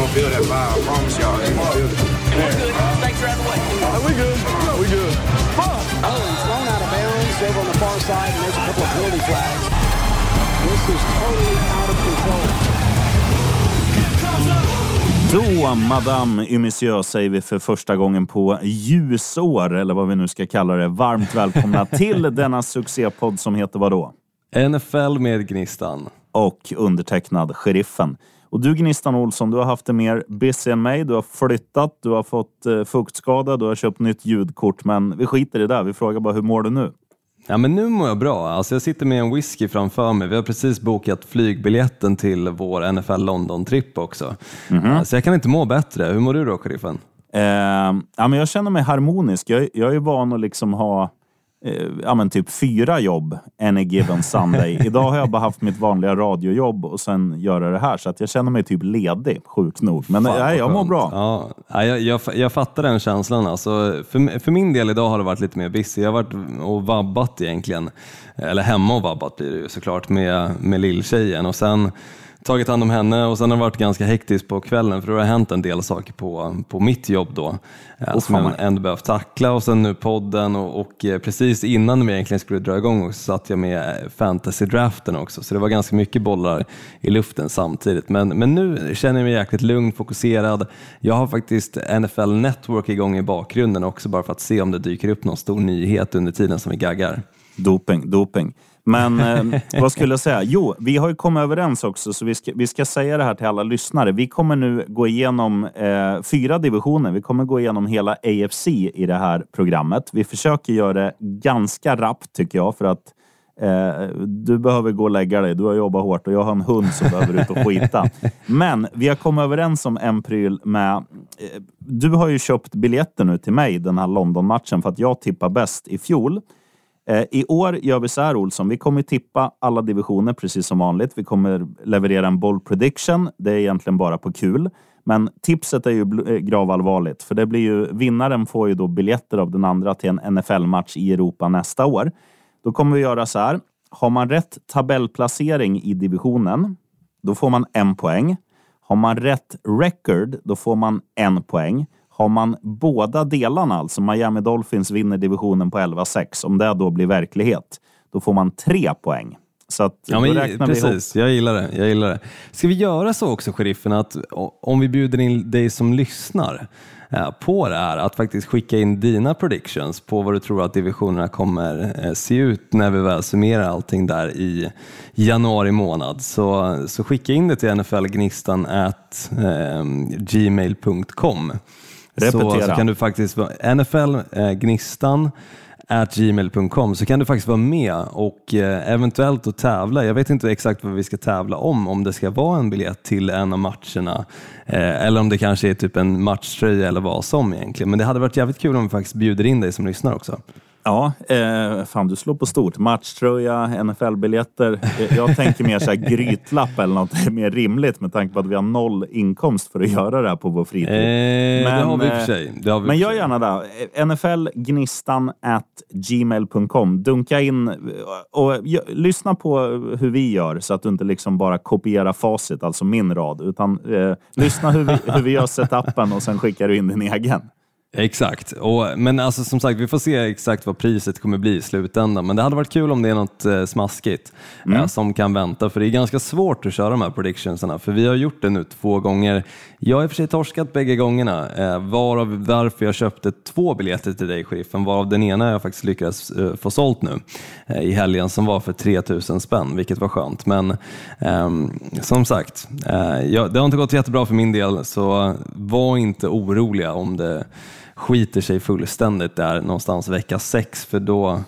gonna feel that vibe. I promise y'all, they gonna feel it. Thanks for having the way. Are we good? No, we good. Oh, he's thrown out of bounds over on the far side, and there's a couple of penalty flags. This is totally out of control. Då, Madame et Monsieur, säger vi för första gången på ljusår, eller vad vi nu ska kalla det. Varmt välkomna till denna succépodd som heter vadå? NFL med Gnistan. Och undertecknad Sheriffen. Och du Gnistan Olsson, du har haft det mer busy än mig. Du har flyttat, du har fått eh, fuktskada, du har köpt nytt ljudkort. Men vi skiter i det där. Vi frågar bara, hur mår du nu? Ja, men nu mår jag bra. Alltså, jag sitter med en whisky framför mig. Vi har precis bokat flygbiljetten till vår NFL London-tripp också. Mhm. Så jag kan inte må bättre. Hur mår du då, sheriffen? Eh, ja, men jag känner mig harmonisk. Jag, jag är van att liksom ha ja, men typ fyra jobb any given Sunday. Idag har jag bara haft mitt vanliga radiojobb och sen göra det här. Så att jag känner mig typ ledig, sjukt nog. Men Fan, nej, jag mår bra. Ja, jag, jag, jag fattar den känslan. Alltså, för, för min del idag har det varit lite mer busy. Jag har varit och vabbat egentligen. Eller hemma och vabbat blir det ju såklart med, med lilltjejen. Och sen tagit hand om henne och sen har det varit ganska hektiskt på kvällen för då har det hänt en del saker på, på mitt jobb då. eh, som jag ändå behövt tackla och sen nu podden och, och eh, precis innan vi egentligen skulle dra igång också satt jag med fantasy-draften också så det var ganska mycket bollar i luften samtidigt. Men, men nu känner jag mig jäkligt lugn, fokuserad. Jag har faktiskt NFL Network igång i bakgrunden också bara för att se om det dyker upp någon stor nyhet under tiden som vi gaggar. Doping, doping. Men eh, vad skulle jag säga? Jo, vi har ju kommit överens också, så vi ska, vi ska säga det här till alla lyssnare. Vi kommer nu gå igenom eh, fyra divisioner. Vi kommer gå igenom hela AFC i det här programmet. Vi försöker göra det ganska rappt tycker jag, för att eh, du behöver gå och lägga dig. Du har jobbat hårt och jag har en hund som behöver ut och skita. Men vi har kommit överens om en pryl med... Eh, du har ju köpt biljetter nu till mig, den här London-matchen, för att jag tippar bäst i fjol. Eh, I år gör vi så här Olsson, vi kommer tippa alla divisioner precis som vanligt. Vi kommer leverera en boll prediction. Det är egentligen bara på kul. Men tipset är ju eh, gravallvarligt, för det blir ju, vinnaren får ju då biljetter av den andra till en NFL-match i Europa nästa år. Då kommer vi göra så här. Har man rätt tabellplacering i divisionen, då får man en poäng. Har man rätt record, då får man en poäng. Har man båda delarna, alltså Miami Dolphins vinner divisionen på 11-6, om det då blir verklighet, då får man tre poäng. Så att Ja, men, precis, jag gillar det. Jag gillar det. Ska vi göra så också, sheriffen, att om vi bjuder in dig som lyssnar eh, på det här, att faktiskt skicka in dina predictions på vad du tror att divisionerna kommer eh, se ut när vi väl summerar allting där i januari månad. Så, så skicka in det till nflgnistan at eh, gmail.com. Så, Repetera. så kan du faktiskt vara nflgnistan eh, at gmail.com så kan du faktiskt vara med och eh, eventuellt att tävla. Jag vet inte exakt vad vi ska tävla om, om det ska vara en biljett till en av matcherna eh, eller om det kanske är typ en matchtröja eller vad som egentligen. Men det hade varit jävligt kul om vi faktiskt bjuder in dig som lyssnar också. Ja, eh, fan du slår på stort. Matchtröja, NFL-biljetter. Eh, Jag tänker mer så här grytlapp eller något mer rimligt med tanke på att vi har noll inkomst för att göra det här på vår fritid. Eh, det har vi i och för eh, sig. Det har vi Men gör gärna det. NFLgnistan at gmail.com. Dunka in eh, och lyssna på hur vi gör så att du inte liksom bara kopierar facit, alltså min rad, utan eh, lyssna hur vi, hur vi gör setupen och sen skickar du in din egen. Exakt, och, men alltså, som sagt vi får se exakt vad priset kommer bli i slutändan. Men det hade varit kul om det är något eh, smaskigt eh, som kan vänta. För det är ganska svårt att köra de här predictionsarna. För vi har gjort det nu två gånger. Jag har i och för sig torskat bägge gångerna. Eh, varav därför jag köpte två biljetter till dig sheriffen. Varav den ena jag faktiskt lyckades eh, få sålt nu eh, i helgen som var för 3000 spänn. Vilket var skönt. Men ehm, som sagt, eh, jag, det har inte gått jättebra för min del. Så var inte oroliga om det skiter sig fullständigt där någonstans vecka sex för då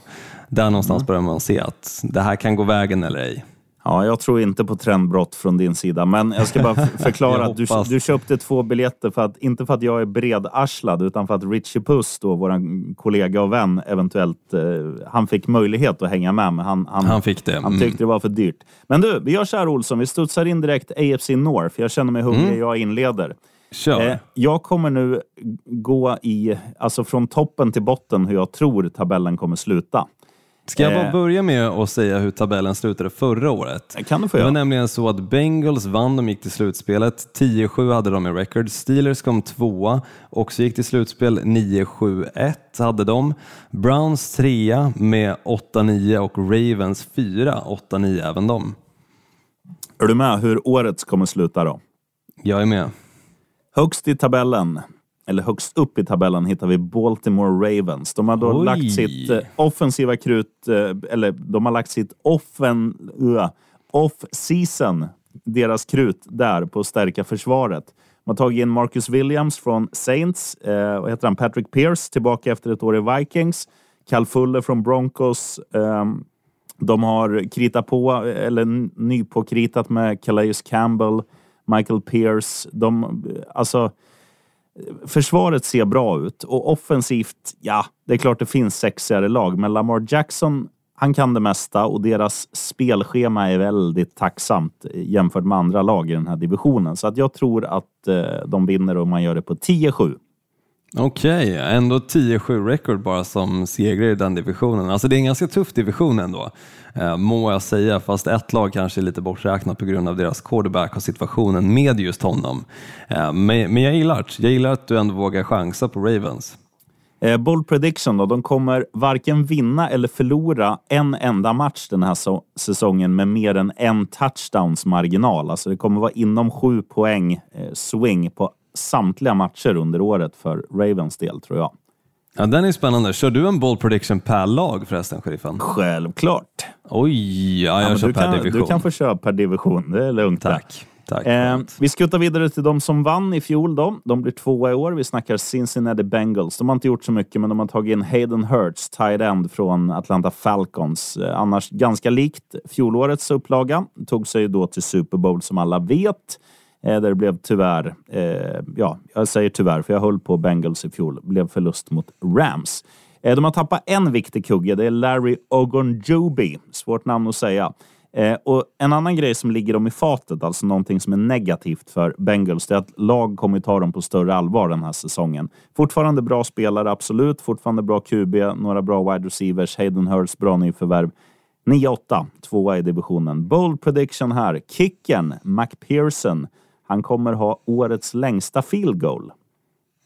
där någonstans börjar man se att det här kan gå vägen eller ej. Ja, jag tror inte på trendbrott från din sida, men jag ska bara förklara att du, du köpte två biljetter, för att, inte för att jag är bredarslad, utan för att Richie Puss, då, vår kollega och vän, eventuellt, eh, han fick möjlighet att hänga med, men han, han, Han fick det. han Mm. tyckte det var för dyrt. Men du, vi gör så här Olsson, vi studsar in direkt AFC North. Jag känner mig hungrig, jag inleder. Kör. Eh, jag kommer nu gå i, alltså från toppen till botten hur jag tror tabellen kommer sluta. Ska jag bara Eh. börja med att säga hur tabellen slutade förra året? Det kan du få Det var nämligen så att Bengals vann, de gick till slutspelet. 10-7 hade de i record. Steelers kom tvåa och så gick till slutspel 9-7-1 hade de. Browns trea med 8-9 och Ravens fyra 8-9 även de. Är du med hur årets kommer sluta då? Jag är med. Högst i tabellen, eller högst upp i tabellen, hittar vi Baltimore Ravens. De har då Oj. lagt sitt eh, offensiva krut, eh, eller de har lagt sitt offen, uh, off-season, deras krut där på att stärka försvaret. De har tagit in Marcus Williams från Saints, eh, heter han? Patrick Pierce tillbaka efter ett år i Vikings. Cal Fuller från Broncos. ehm, de har kritat på, eller n- nypåkritat med Calais Campbell, Michael Pierce. De, alltså, försvaret ser bra ut och offensivt, ja, det är klart det finns sexigare lag, men Lamar Jackson, han kan det mesta och deras spelschema är väldigt tacksamt jämfört med andra lag i den här divisionen. Så att jag tror att eh, de vinner och man gör det på 10-7. Okej, ändå 10-7 record bara som segrare i den divisionen. Alltså det är en ganska tuff division ändå, eh, må jag säga, fast ett lag kanske är lite borträknat på grund av deras quarterback och situationen med just honom. Eh, men, jag gillar det. Jag gillar att du ändå vågar chansa på Ravens. Eh, bold prediction då. De kommer varken vinna eller förlora en enda match den här säsongen med mer än en touchdowns marginal. Alltså det kommer vara inom sju poäng swing på samtliga matcher under året för Ravens del tror jag. Ja, den är spännande. Kör du en bold prediction per lag förresten, sheriffen? Självklart. Oj, ja, jag Ja, kör du, per kan, division. du kan få köra per division. Det är lugnt. Tack. Tack. Eh, vi skuttar vidare till de som vann i fjol. Då. De blir tvåa i år. Vi snackar Cincinnati Bengals. De har inte gjort så mycket, men de har tagit in Hayden Hurts, tight end från Atlanta Falcons. Eh, annars ganska likt fjolårets upplaga. Tog sig då till Super Bowl som alla vet. Eh, där det blev tyvärr, eh, ja, jag säger tyvärr, för jag höll på Bengals i fjol. Blev förlust mot Rams. Eh, de har tappat en viktig kugge. Det är Larry Ogunjobi. Svårt namn att säga. Eh, och en annan grej som ligger dem i fatet, alltså någonting som är negativt för Bengals, det är att lag kommer ta dem på större allvar den här säsongen. Fortfarande bra spelare, absolut. Fortfarande bra QB, några bra wide receivers, Hayden Hurst, bra nyförvärv. 9-8, tvåa i divisionen. Bold prediction här. Kicken, McPherson. Han kommer ha årets längsta field goal.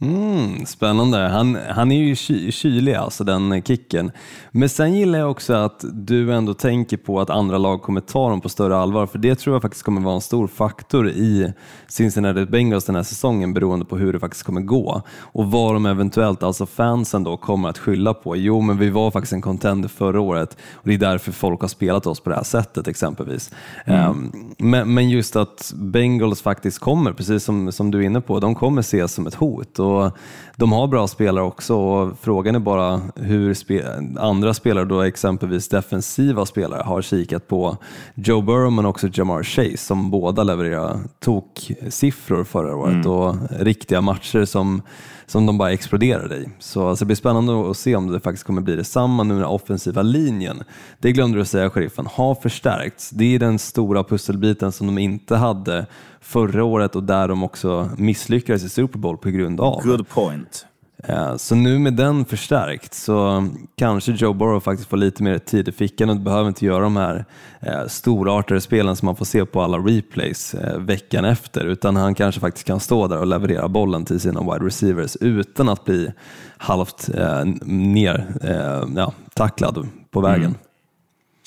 Mm, spännande. Han, han är ju ky, kylig, alltså den kicken. Men sen gillar jag också att du ändå tänker på att andra lag kommer ta dem på större allvar, för det tror jag faktiskt kommer vara en stor faktor i Cincinnati Bengals den här säsongen beroende på hur det faktiskt kommer gå och vad de eventuellt, alltså fansen då, kommer att skylla på. Jo, men vi var faktiskt en contender förra året och det är därför folk har spelat oss på det här sättet exempelvis. Ehm, men, men just att Bengals faktiskt kommer, precis som, som du är inne på, de kommer ses som ett hot och de har bra spelare också och frågan är bara hur spe, andra spelare, då exempelvis defensiva spelare, har kikat på Joe Burrow men också Jamar Chase som båda levererar tok-siffror förra året och riktiga matcher som, som de bara exploderade i. Så alltså, det blir spännande att se om det faktiskt kommer bli detsamma nu när offensiva linjen, det glömde du säga sheriffen, har förstärkts. Det är den stora pusselbiten som de inte hade förra året och där de också misslyckades i Super Bowl på grund av. Good point. Eh, Så nu med den förstärkt så kanske Joe Burrow faktiskt får lite mer tid i fickan och behöver inte göra de här eh, storartade spelen som man får se på alla replays eh, veckan efter utan han kanske faktiskt kan stå där och leverera bollen till sina wide receivers utan att bli halvt eh, ner, eh, ja, tacklad på vägen.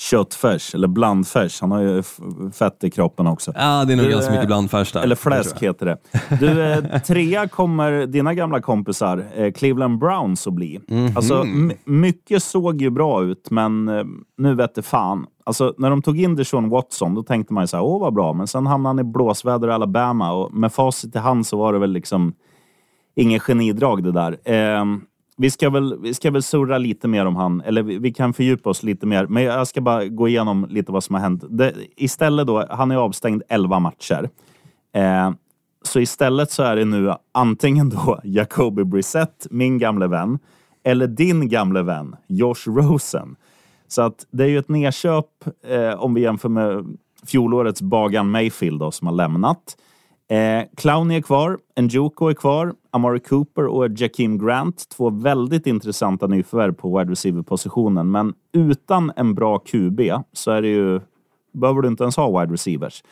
Köttfärs, eller blandfärs. Han har ju fett i kroppen också. Ja, det är nog Du, ganska eh, mycket blandfärs där. Eller fläsk heter det. Du, eh, trea kommer dina gamla kompisar eh, Cleveland Browns att bli. Mhm. Alltså, m- mycket såg ju bra ut, men eh, nu vet det fan. Alltså, när de tog in Deshaun Watson, då tänkte man ju så här, åh vad bra. Men sen hamnade han i blåsväder i Alabama och med facit i hand så var det väl liksom inget genidrag det där. Eh, vi, ska väl, vi ska väl surra lite mer om han, eller vi, vi kan fördjupa oss lite mer. Men jag ska bara gå igenom lite vad som har hänt. Det, istället då, han är avstängd 11 matcher. Eh, så istället så är det nu antingen då Jacoby Brissett, min gamle vän, eller din gamle vän Josh Rosen. Så att det är ju ett nedköp eh, om vi jämför med fjolårets Bagan Mayfield då, som har lämnat. Eh, Clowney är kvar, Njoku är kvar, Amari Cooper och Jakim Grant. Två väldigt intressanta nyförvärv på wide receiver-positionen. Men utan en bra QB så är det ju, behöver du inte ens ha wide receivers.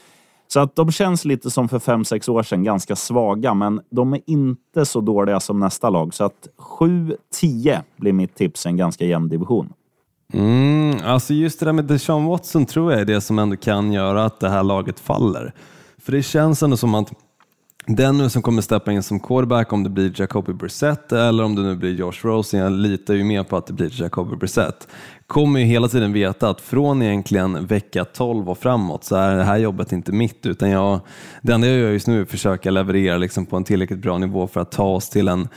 Så att de känns lite som för fem sex år sedan, ganska svaga, men de är inte så dåliga som nästa lag. Så att 7-10 blir mitt tips, en ganska jämn division. Mm, alltså just det där med Deshaun Watson tror jag är det som ändå kan göra att det här laget faller. För det känns ändå som att den nu som kommer steppa in som quarterback, om det blir Jacoby Brissett eller om det nu blir Josh Rosen, jag litar ju mer på att det blir Jacoby Brissett, kommer ju hela tiden veta att från egentligen vecka 12 och framåt så är det här jobbet inte mitt, utan jag, det enda jag gör just nu är att försöka leverera liksom på en tillräckligt bra nivå för att ta oss till en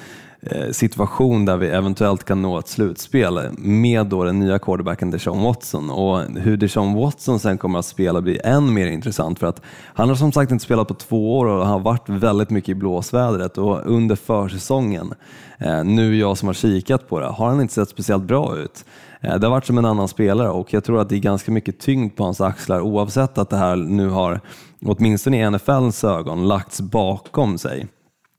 Eh, situation där vi eventuellt kan nå ett slutspel med då den nya quarterbacken Deshaun Watson. Och hur Deshaun Watson sen kommer att spela blir än mer intressant för att han har som sagt inte spelat på två år och har varit väldigt mycket i blåsvädret. Och under försäsongen, eh, nu jag som har kikat på det, har han inte sett speciellt bra ut. Eh, det har varit som en annan spelare och jag tror att det är ganska mycket tyngd på hans axlar oavsett att det här nu har, åtminstone i NFLs ögon, lagts bakom sig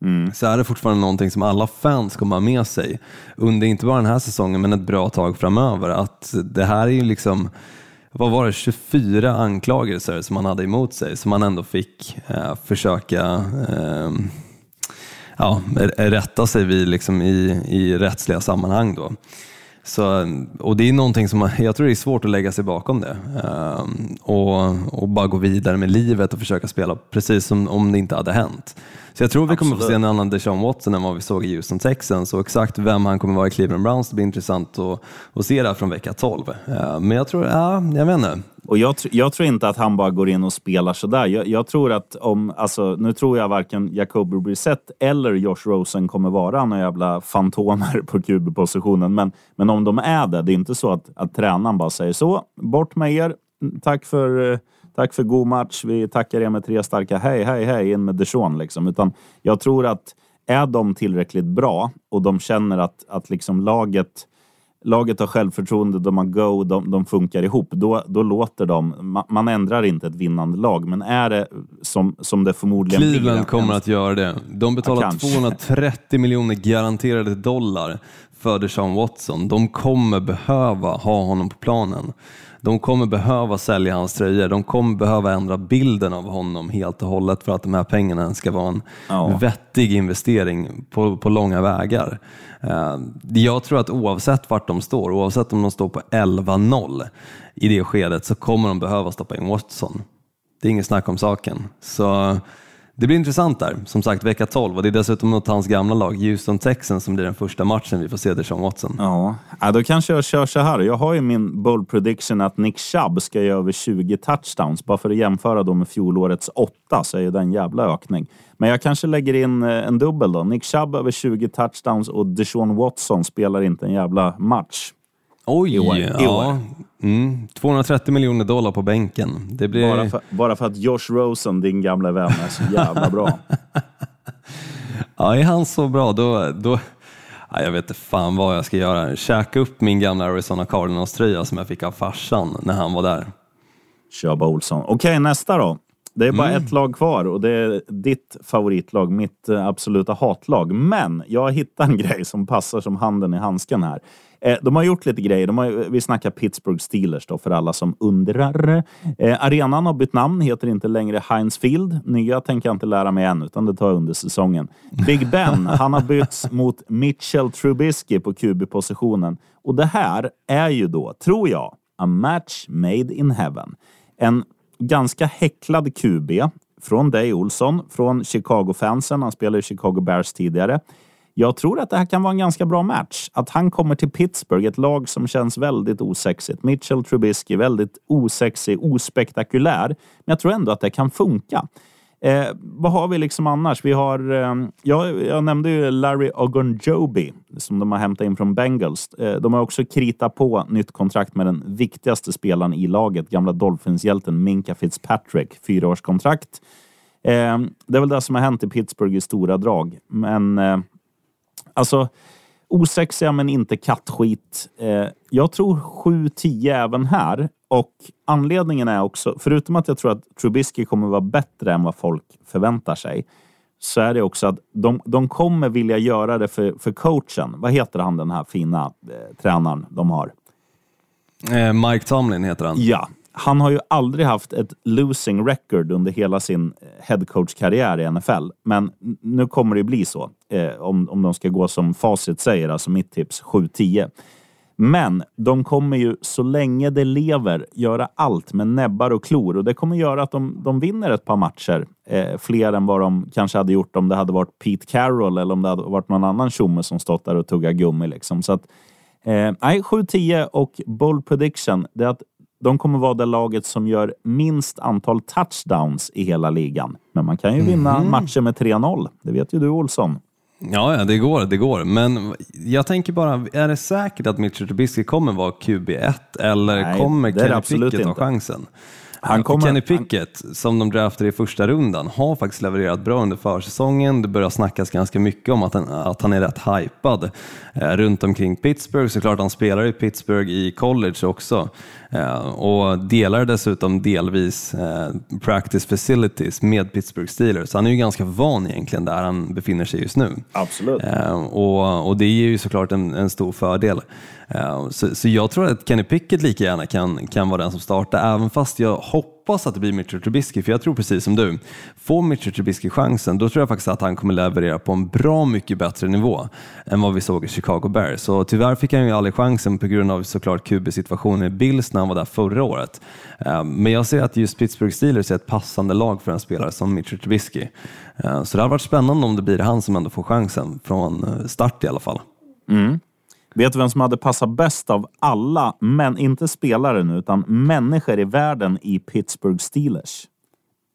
mm. så är det fortfarande någonting som alla fans kommer ha med sig under inte bara den här säsongen men ett bra tag framöver. Att det här är ju liksom vad var det, 24 anklagelser som han hade emot sig som han ändå fick eh, försöka eh, ja, rätta sig vid liksom i, i rättsliga sammanhang. Då. Så, och det är någonting som jag tror det är svårt att lägga sig bakom det eh, och, och bara gå vidare med livet och försöka spela precis som om det inte hade hänt. Så jag tror vi kommer få se en annan Deshaun Watson än vad vi såg i Houston Texans och exakt vem han kommer vara i Cleveland Browns, det blir intressant att, att se det från vecka 12. Eh, men jag tror, ja, jag vet inte. Och jag, jag, tror inte att han bara går in och spelar sådär. Jag, jag tror att om, alltså, nu tror jag varken Jacoby Brissett eller Josh Rosen kommer vara några jävla fantomer på QB-positionen. Men, men om de är det, det är inte så att, att tränaren bara säger så, bort med er, tack för Tack för god match. Vi tackar er med tre starka hej, hej, hej in med Dijon liksom. Utan jag tror att är de tillräckligt bra och de känner att, att liksom laget laget har självförtroende, de har go, de, de funkar ihop, då, då låter de... Man, man, ändrar inte ett vinnande lag, men är det som, som det förmodligen Cleveland blir... kommer att göra det. De betalar ja, 230 miljoner garanterade dollar för Deshaun Watson. De kommer behöva ha honom på planen. De kommer behöva sälja hans tröjor. De kommer behöva ändra bilden av honom helt och hållet för att de här pengarna ska vara en ja. vettig investering på, på långa vägar. Eh, jag tror att oavsett vart de står, oavsett om de står på 11-0 i det skedet så kommer de behöva stoppa in Watson. Det är inget snack om saken. Så det blir intressant där, som sagt vecka 12 och det är dessutom mot hans gamla lag Houston Texans som blir den första matchen vi får se Deshaun Watson. Ja. ja, då kanske jag kör så här. Jag har ju min bold prediction att Nick Chubb ska göra över 20 touchdowns. Bara för att jämföra då med fjolårets 8 så är det en jävla ökning. Men jag kanske lägger in eh, en dubbel då. Nick Chubb över 20 touchdowns och Deshaun Watson spelar inte en jävla match. Oj, ja. Mm, 230 miljoner dollar på bänken. Det blir... bara, för, bara för att Josh Rosen, din gamla vän, är så jävla bra. ja, är han så bra då... då... Ja, jag vet inte fan vad jag ska göra. Käka upp min gamla Arizona Cardinals-tröja som jag fick av farsan när han var där. Köba Olsson. Okej, okay, nästa då. Det är bara mm. ett lag kvar och det är ditt favoritlag, mitt eh, absoluta hatlag. Men jag har hittat en grej som passar som handen i handsken här. Eh, de har gjort lite grejer. De har, vi snackar Pittsburgh Steelers då, för alla som undrar. Eh, arenan har bytt namn, heter inte längre Heinz Field. Nya tänker jag inte lära mig än, utan det tar jag under säsongen. Big Ben, han har bytts mot Mitchell Trubisky på QB-positionen. Och det här är ju då, tror jag, a match made in heaven. En ganska häcklad QB från dig Olsson, från Chicago-fansen. Han spelade i Chicago Bears tidigare. Jag tror att det här kan vara en ganska bra match. Att han kommer till Pittsburgh, ett lag som känns väldigt osexigt. Mitchell Trubisky, väldigt osexig, ospektakulär. Men jag tror ändå att det kan funka. Eh, vad har vi liksom annars? Vi har, eh, jag, jag nämnde ju Larry Ogunjobi som de har hämtat in från Bengals. Eh, de har också kritat på nytt kontrakt med den viktigaste spelaren i laget, gamla Dolphins-hjälten Minka Fitzpatrick. Fyraårskontrakt. Eh, det är väl det som har hänt i Pittsburgh i stora drag. Men eh, Alltså, osexiga men inte kattskit. Eh, jag tror 7-10 även här. Och anledningen är också, förutom att jag tror att Trubisky kommer vara bättre än vad folk förväntar sig, så är det också att de, de kommer vilja göra det för, för coachen. Vad heter han den här fina eh, tränaren de har? Eh, Mike Tomlin heter han. Ja, han har ju aldrig haft ett losing record under hela sin eh, headcoach-karriär i NFL. Men nu kommer det bli så. Eh, om, om de ska gå som facit säger, alltså mitt tips 7-10. Men de kommer ju så länge det lever göra allt med näbbar och klor och det kommer göra att de, de vinner ett par matcher. Eh, fler än vad de kanske hade gjort om det hade varit Pete Carroll eller om det hade varit någon annan tjomme som stått där och tuggat gummi. Liksom. Så att, eh, nej, 7-10 och bold prediction, det är att de kommer vara det laget som gör minst antal touchdowns i hela ligan. Men man kan ju vinna matcher med 3-0. Det vet ju du Olsson. Ja, ja, det går, det går. Men jag tänker bara, är det säkert att Mitchell Trubisky kommer vara QB1 eller Nej, kommer Kenny Pickett ha inte. Han kommer- Kenny Pickett, som de draftade i första rundan, har faktiskt levererat bra under försäsongen. Det börjar snackas ganska mycket om att han, att han är rätt hypad eh, runt omkring Pittsburgh. Såklart han spelar i Pittsburgh i college också eh, och delar dessutom delvis eh, practice facilities med Pittsburgh Steelers. Så han är ju ganska van egentligen där han befinner sig just nu. Absolut. Eh, och, och det är ju såklart en, en stor fördel. Eh, så, så jag tror att Kenny Pickett lika gärna kan, kan vara den som startar, även fast jag hoppas att det blir Mitchell Trubisky, för jag tror precis som du, får Mitchell Trubisky chansen, då tror jag faktiskt att han kommer leverera på en bra mycket bättre nivå än vad vi såg i Chicago Bears. Så tyvärr fick han ju aldrig chansen på grund av såklart QB-situationen i Bills när han var där förra året. Eh, men jag ser att just Pittsburgh Steelers är ett passande lag för en spelare som Mitchell Trubisky. Eh, så det hade varit spännande om det blir han som ändå får chansen från start i alla fall. Mm. Vet du vem som hade passat bäst av alla, men inte spelare nu, utan människor i världen i Pittsburgh Steelers?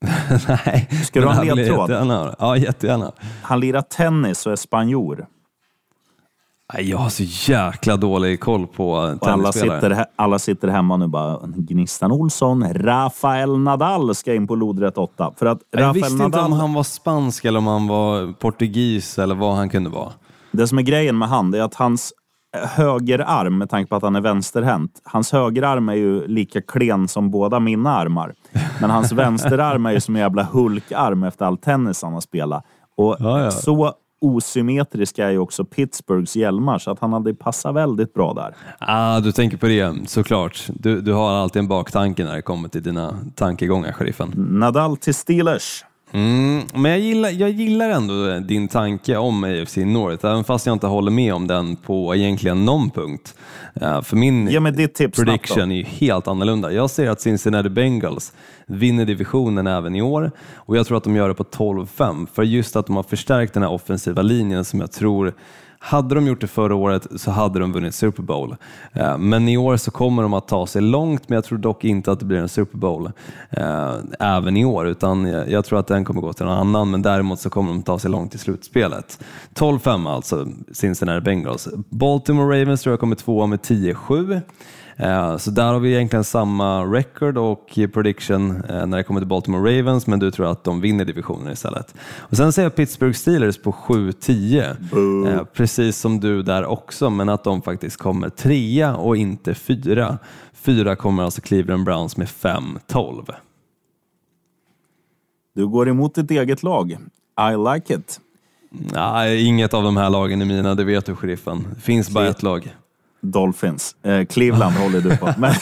Nej, Ska du ha en jag ledtråd? jättegärna. Ja, jättegärna. Han lirar tennis och är spanjor. Jag har så jäkla dålig koll på Och alla tennisspelare. sitter, alla sitter hemma nu bara, Gnistan Olsson, Rafael Nadal ska in på lodrätt 8. För att Jag Rafael visste inte Nadal, om han var spansk eller om han var portugis eller vad han kunde vara. det som är grejen med han, är att hans högerarm, med tanke på att han är vänsterhänt, hans högerarm är ju lika klen som båda mina armar. Men hans vänsterarm är ju som en jävla hulkarm efter all tennis han har spelat. Och Ja, ja. så osymmetriska är ju också Pittsburghs hjälmar, så att han hade passat väldigt bra där. Ah, du tänker på det, såklart. Du, du har alltid en baktanke när det kommer till dina tankegångar, sheriffen. Nadal till Steelers. Mm, men jag gillar, jag gillar ändå din tanke om AFC North, även fast jag inte håller med om den på egentligen någon punkt. För min då. prediction är ju helt annorlunda. Jag ser att Cincinnati Bengals vinner divisionen även i år och jag tror att de gör det på 12-5 för just att de har förstärkt den här offensiva linjen som jag tror hade de gjort det förra året så hade de vunnit Super Bowl. Eh, men i år så kommer de att ta sig långt, men jag tror dock inte att det blir en Super Bowl eh, även i år, utan jag tror att den kommer gå till någon annan, men däremot så kommer de ta sig långt i slutspelet. 12-5 alltså, Cincinnati Bengals. Baltimore Ravens tror jag kommer tvåa med 10-7. Eh, Så där har vi egentligen samma record och prediction eh, när det kommer till Baltimore Ravens, men du tror att de vinner divisionen istället. Och sen ser jag Pittsburgh Steelers på 7-10, eh, precis som du där också, men att de faktiskt kommer trea och inte fyra. Fyra kommer alltså Cleveland Browns med 5-12. Du går emot ditt eget lag. I like it. Nej, inget av de här lagen är mina, det vet du sheriffen. Det finns bara ett lag. Dolphins. Eh, Cleveland håller du på. Men,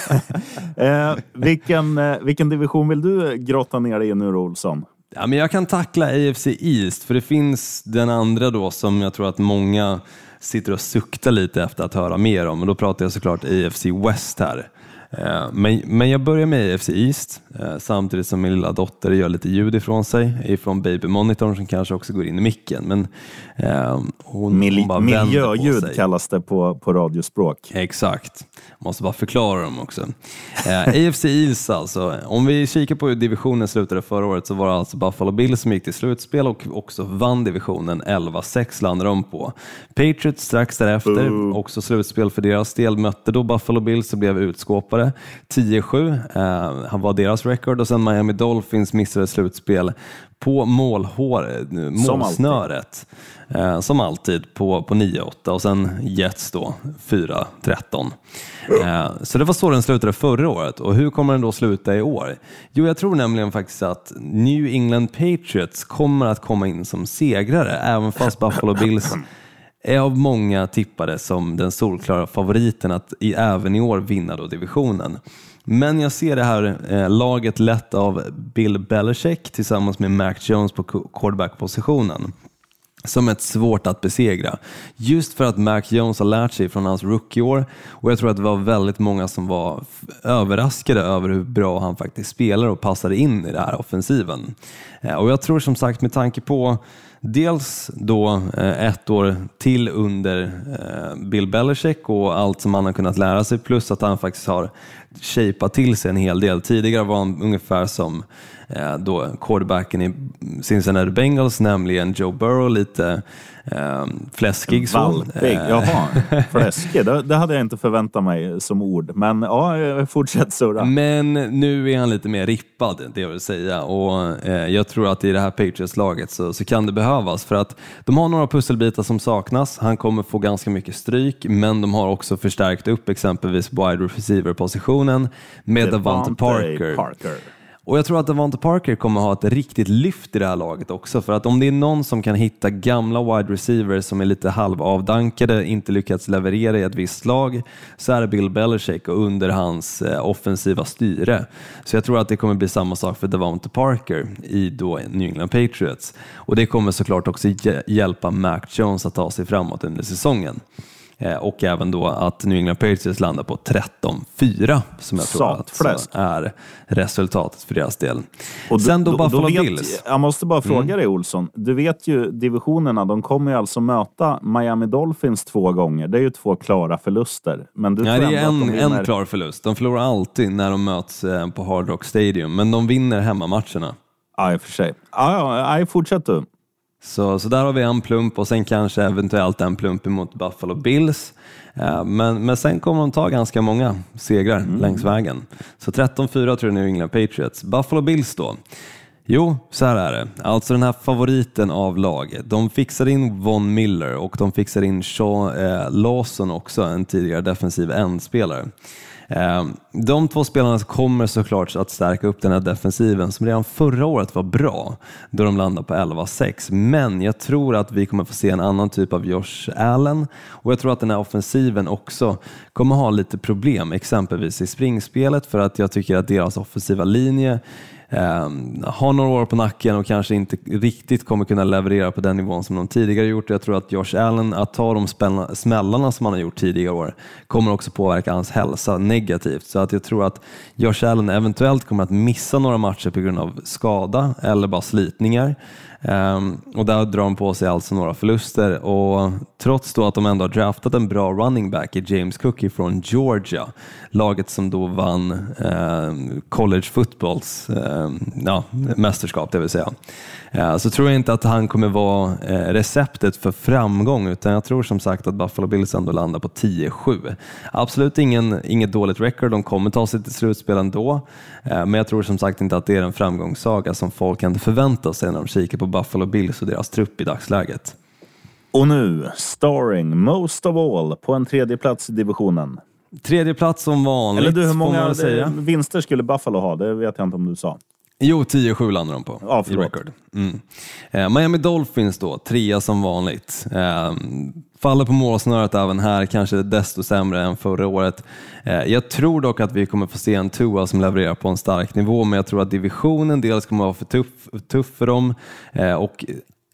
eh, vilken, eh, vilken division vill du grotta ner dig i nu då, Olsson? Ja, men jag kan tackla AFC East, för det finns den andra då som jag tror att många sitter och suktar lite efter att höra mer om. Och då pratar jag såklart AFC West här. Eh, Men, men jag börjar med AFC East, eh, samtidigt som min lilla dotter gör lite ljud ifrån sig, ifrån babymonitorn som kanske också går in i micken. Men eh, hon, Mil- hon bara vänder på miljöljud sig. kallas det på, på radiospråk. Exakt. Måste bara förklara dem också. AFC East alltså. Om vi kikar på hur divisionen slutade förra året så var det alltså Buffalo Bills som gick till slutspel och också vann divisionen. 11-6 landade de på. Patriots strax därefter, också slutspel för deras del, mötte då Buffalo Bills och blev utskåpade. Det. 10-7 eh, var deras record och sen Miami Dolphins missade slutspel på målhår, eh, målsnöret. Eh, som alltid på, på 9-8 och sen Jets då 4-13. Eh, så det var så den slutade förra året och hur kommer den då sluta i år? Jo, jag tror nämligen faktiskt att New England Patriots kommer att komma in som segrare även fast Buffalo Bills är av många tippade som den solklara favoriten att i, även i år vinna då divisionen. Men jag ser det här eh, laget lett av Bill Belichick tillsammans med Mac Jones på quarterback-positionen som ett svårt att besegra. Just för att Mac Jones har lärt sig från hans rookieår och jag tror att det var väldigt många som var överraskade över hur bra han faktiskt spelar och passade in i den här offensiven. Eh, och jag tror som sagt med tanke på dels då eh, ett år till under eh, Bill Belichick och allt som han har kunnat lära sig plus att han faktiskt har shapat till sig en hel del. Tidigare var han ungefär som då quarterbacken i Cincinnati Bengals, nämligen Joe Burrow, lite eh, fläskig. Valpig, eh. jaha. Fläskig, det, det, hade jag inte förväntat mig som ord. Men ja, fortsätt surra. Men nu är han lite mer rippad, det jag vill säga. Och eh, jag tror att i det här Patriots-laget så, så kan det behövas. För att de har några pusselbitar som saknas. Han kommer få ganska mycket stryk, men de har också förstärkt upp exempelvis wide receiver-positionen med Devante Parker. Parker. Och jag tror att Devonta Parker kommer ha ett riktigt lyft i det här laget också, för att om det är någon som kan hitta gamla wide receivers som är lite halvavdankade, inte lyckats leverera i ett visst lag, så är det Bill Belichick och under hans eh, offensiva styre. Så jag tror att det kommer bli samma sak för Devonta Parker i då New England Patriots. Och det kommer såklart också hjälpa Mac Jones att ta sig framåt under säsongen. Eh, och även då att New England Patriots landar på 13-4 som jag tror att är resultatet för deras del. Och Sen då, Buffalo vet, Bills. Jag måste bara fråga mm. dig Olsson. Du vet ju divisionerna, de kommer ju alltså möta Miami Dolphins två gånger. Det är ju två klara förluster. Men du Nej, det är en, de vinner... en klar förlust. De förlorar alltid när de möts eh, på Hard Rock Stadium, men de vinner hemmamatcherna. Ja, i och för sig. Ja, ja, fortsätt du. Så, så där har vi en plump och sen kanske eventuellt en plump emot Buffalo Bills. Eh, men, men sen kommer de ta ganska många segrar mm. längs vägen. Så 13-4 tror jag New England Patriots. Buffalo Bills då? Jo, så här är det. Alltså den här favoriten av laget. De fixar in Von Miller och de fixar in Sean eh, Lawson också, en tidigare defensiv endspelare. Ehm, Eh, de två spelarna kommer såklart att stärka upp den här defensiven som redan förra året var bra då de landade på 11-6. Men jag tror att vi kommer få se en annan typ av Josh Allen och jag tror att den här offensiven också kommer ha lite problem, exempelvis i springspelet för att jag tycker att deras offensiva linje Ehm, har några år på nacken och kanske inte riktigt kommer kunna leverera på den nivån som de tidigare gjort. Jag tror att Josh Allen, att ta de smällarna som han har gjort tidigare år, kommer också påverka hans hälsa negativt. Så att jag tror att Josh Allen eventuellt kommer att missa några matcher på grund av skada eller bara slitningar. Um, och där drar de på sig alltså några förluster och trots då att de ändå har draftat en bra running back i James Cookie från Georgia, laget som då vann um, college footballs uh, ja, mästerskap, det vill säga, uh, så tror jag inte att han kommer vara eh, receptet för framgång utan jag tror som sagt att Buffalo Bills ändå landar på 10-7. Absolut ingen, inget dåligt record, de kommer ta sig till slutspel ändå, men jag tror som sagt inte att det är en framgångssaga som folk kan förvänta sig när de kikar på Buffalo Bills och deras trupp i dagsläget. Och nu, starring most of all på en tredje plats i divisionen. Tredje plats som vanligt, Eller du, hur många vinster skulle Buffalo ha? Det vet jag inte om du sa. Jo, 10-7 landar de på ja, i record. Mm. Eh, Miami Dolphins då, trea som vanligt. Eh, faller på målsnöret även här, kanske desto sämre än förra året. Eh, jag tror dock att vi kommer få se en Tua som levererar på en stark nivå, men jag tror att divisionen dels kommer att vara för tuff, tuff för dem eh, och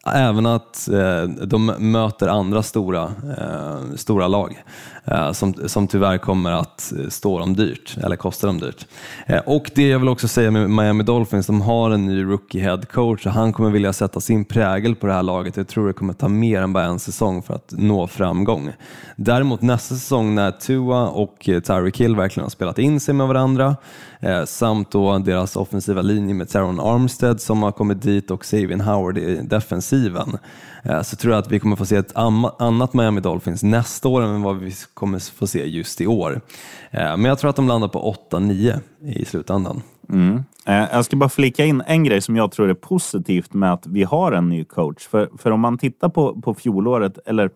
Även att eh, de möter andra stora, eh, stora lag eh, som, som tyvärr kommer att stå dem dyrt, eller kosta dem dyrt. Eh, och det jag vill också säga med Miami Dolphins, de har en ny rookie head coach och han kommer vilja sätta sin prägel på det här laget. Jag tror det kommer ta mer än bara en säsong för att nå framgång. Däremot nästa säsong när Tua och eh, Tyreek Hill verkligen har spelat in sig med varandra, eh, samt då deras offensiva linje med Teron Armstead som har kommit dit och Savin Howard i defensiven, eh, så tror jag att vi kommer få se ett annat Miami Dolphins nästa år än vad vi kommer få se just i år. Eh, men jag tror att de landar på 8-9 i slutändan. Mm. Eh, jag ska bara flika in en grej som jag tror är positivt med att vi har en ny coach. För, för om man tittar på, på fjolåret, eller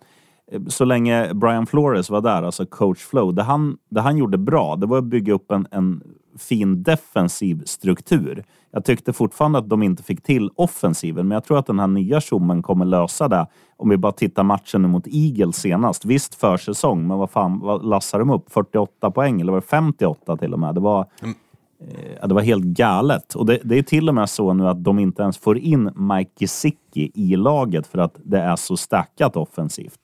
så länge Brian Flores var där, alltså coach Flow, det han, det han gjorde bra, det var att bygga upp en, en fin defensiv struktur. Jag tyckte fortfarande att de inte fick till offensiven, men jag tror att den här nya tjommen kommer lösa det. Om vi bara tittar matchen mot Eagles senast. Visst försäsong, men vad fan vad lassade de upp? 48 poäng, eller var det 58 till och med? Det var, mm. eh, det var helt galet. Och det, det, är till och med så nu att de inte ens får in Mike Gesicki i laget för att det är så stackat offensivt.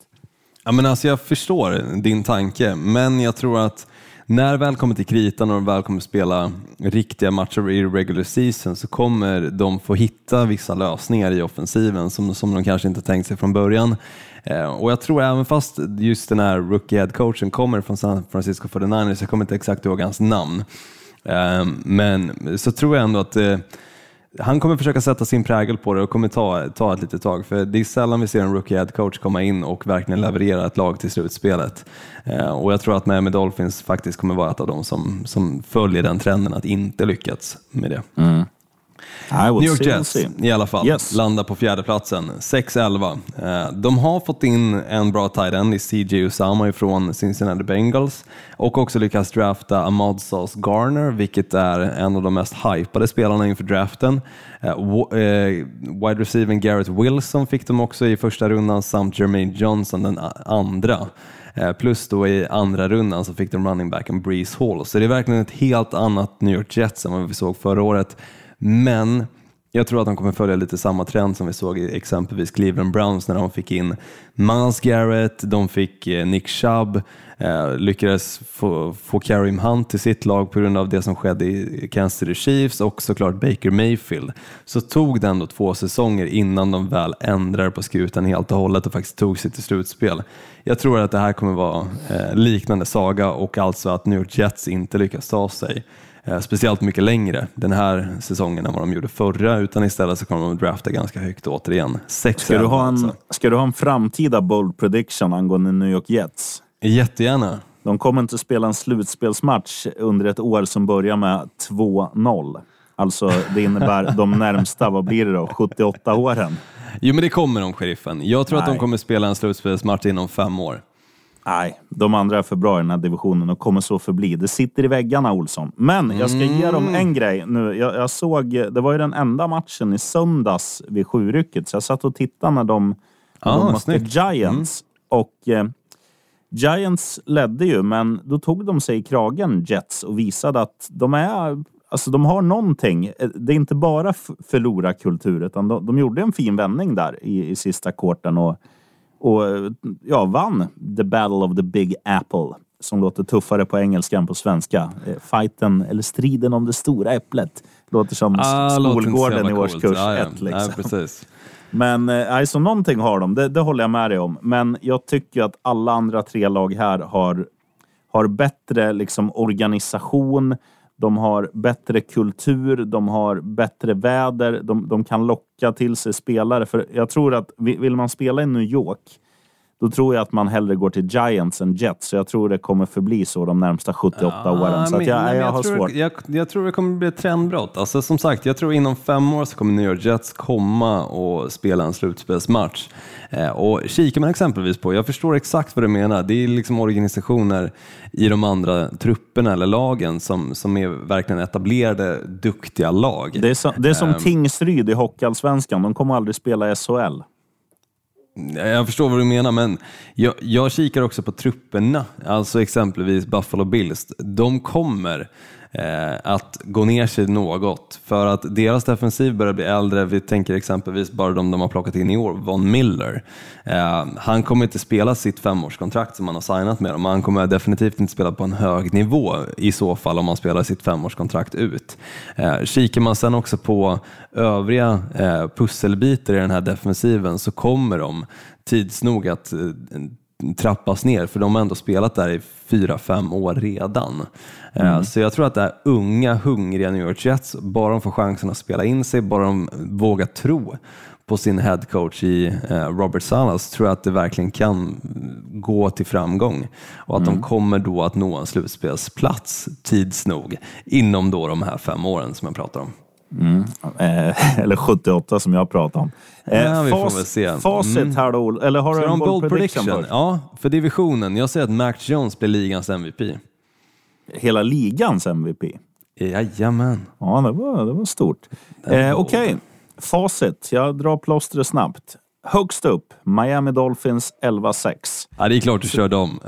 Ja, men alltså jag förstår din tanke, men jag tror att när väl kommer till kritan och de väl kommer spela riktiga matcher i regular season så kommer de få hitta vissa lösningar i offensiven som, som de kanske inte tänkt sig från början. Eh, och jag tror även fast just den här rookie head coachen kommer från San Francisco 49ers, jag kommer inte exakt ihåg hans namn, eh, men så tror jag ändå att eh, han kommer försöka sätta sin prägel på det och kommer ta, ta ett litet tag. För det är sällan vi ser en rookie head coach komma in och verkligen leverera ett lag till slutspelet. Eh, och jag tror att Miami Dolphins faktiskt kommer vara ett av de som, som följer den trenden att inte lyckats med det. Mm. New York Jets i alla fall yes. landar på fjärdeplatsen, 6-11. Eh, de har fått in en bra tight end i CJ Usama från Cincinnati Bengals och också lyckats drafta Ahmad Sauce Garner, vilket är en av de mest hypade spelarna inför draften. Eh, eh, wide receiver Garrett Wilson fick de också i första rundan samt Jermaine Johnson den andra. Plus då i andra rundan så fick de running backen Breeze Hall. Så det är verkligen ett helt annat New York Jets än vad vi såg förra året. Men jag tror att de kommer följa lite samma trend som vi såg i exempelvis Cleveland Browns när de fick in Miles Garrett, de fick eh, Nick Chubb, eh, lyckades få, få Karim Hunt till sitt lag på grund av det som skedde i Kansas City Chiefs och såklart Baker Mayfield. Så tog det ändå två säsonger innan de väl ändrade på skutan helt och hållet och faktiskt tog sig till slutspel. Jag tror att det här kommer vara eh, liknande saga och alltså att New York Jets inte lyckas ta sig speciellt mycket längre den här säsongen än vad de gjorde förra, utan istället så kommer de drafta ganska högt återigen. Sex ska, du ha en, alltså. ska du ha en framtida bold prediction angående New York Jets? Jättegärna. De kommer inte spela en slutspelsmatch under ett år som börjar med 2-0. Alltså, det innebär de närmsta, vad blir det då, 78 åren? Jo, men det kommer de, sheriffen. Jag tror Nej. att de kommer spela en slutspelsmatch inom fem år. Nej, de andra är för bra i den här divisionen och kommer så förbli. Det sitter i väggarna, Olsson. Men jag ska ge dem en mm. grej nu. Jag, jag, såg, det var ju den enda matchen i söndags vid sjurycket, så jag satt och tittade när de, ah, de mötte Giants. Mm. Och eh, Giants ledde ju, men då tog de sig i kragen, Jets, och visade att de är Alltså de har någonting. Det är inte bara förlora kultur, utan de, de gjorde en fin vändning där i, i sista korten och och ja, vann The Battle of the Big Apple som låter tuffare på engelska än på svenska. Eh, fighten, eller striden om det stora äpplet. Låter som ah, skolgården i årskurs ja, ja. ett. Liksom. Ja. Men eh, alltså, någonting har de, det, det, håller jag med dig om. Men jag tycker att alla andra tre lag här har, har bättre liksom, organisation, de har bättre kultur, de har bättre väder, de, de kan locka till sig spelare. För jag tror att vill man spela i New York då tror jag att man hellre går till Giants än Jets. Så jag tror det kommer förbli så de närmsta 78 ja, åren. Så men, jag, jag, jag, har tror, svårt. Jag, jag, tror det kommer bli ett trendbrott. Alltså, som sagt, jag tror inom fem år så kommer New York Jets komma och spela en slutspelsmatch. Eh, och kikar man exempelvis på, jag förstår exakt vad du menar, det är liksom organisationer i de andra trupperna eller lagen som, som är verkligen etablerade, duktiga lag. Det är, så, det är som um, Tingsryd i Hockeyallsvenskan, de kommer aldrig spela i SHL. Jag förstår vad du menar, men jag, jag kikar också på trupperna, alltså exempelvis Buffalo Bills. De kommer Eh, att gå ner sig något för att deras defensiv börjar bli äldre. Vi tänker exempelvis bara de de har plockat in i år, Von Miller. Eh, han kommer inte spela sitt femårskontrakt som han har signat med dem. Han kommer definitivt inte spela på en hög nivå i så fall om han spelar sitt femårskontrakt ut. Eh, kikar man sen också på övriga eh, pusselbitar i den här defensiven så kommer de tids nog att trappas ner, för de har ändå spelat där i fyra, fem år redan. Eh, mm. Så jag tror att det är unga, hungriga New York Jets, bara de får chansen att spela in sig, bara de vågar tro på sin headcoach i eh, Robert Salas tror jag att det verkligen kan gå till framgång och att de kommer då att nå en slutspelsplats tids nog inom då de här fem åren som jag pratar om. Eh, eller 78 som jag pratade om. Eh, Ja, vi får fas- väl se. Facit Mm. här då, eller har du Ska en de bold, bold prediction? prediction? Ja, för divisionen. Jag säger att Mac Jones blir ligans MVP. Hela ligans MVP? Jajamän. Ja, det var, det var stort. Eh, Okej, facit. Jag drar plåstret snabbt. Högst upp, Miami Dolphins 11-6. Ja, det är klart du kör dem.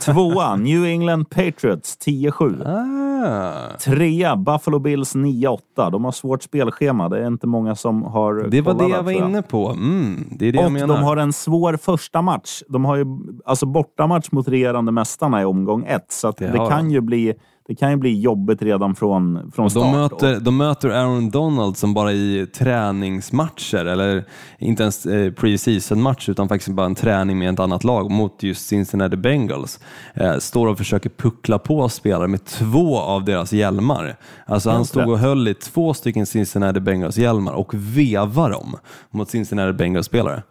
Tvåa, New England Patriots 10-7. Ah, Trea, Buffalo Bills 9-8. De har svårt spelschema. Det är inte många som har det var det jag var inne på. Mm, det är det jag Och menar. de har en svår första match. De har ju alltså bortamatch mot regerande mästarna i omgång ett. Så Det det, kan de. ju bli, det kan ju bli jobbigt redan från, från start. De möter, de möter Aaron Donald som bara i träningsmatcher, eller inte ens eh, pre-season-match, utan faktiskt bara en träning med ett annat lag mot just Cincinnati Bengals. Eh, står och försöker puckla på spelare med två av deras hjälmar. Alltså han stod och höll i två stycken Cincinnati Bengals-hjälmar och vevar dem mot Cincinnati Bengals-spelare.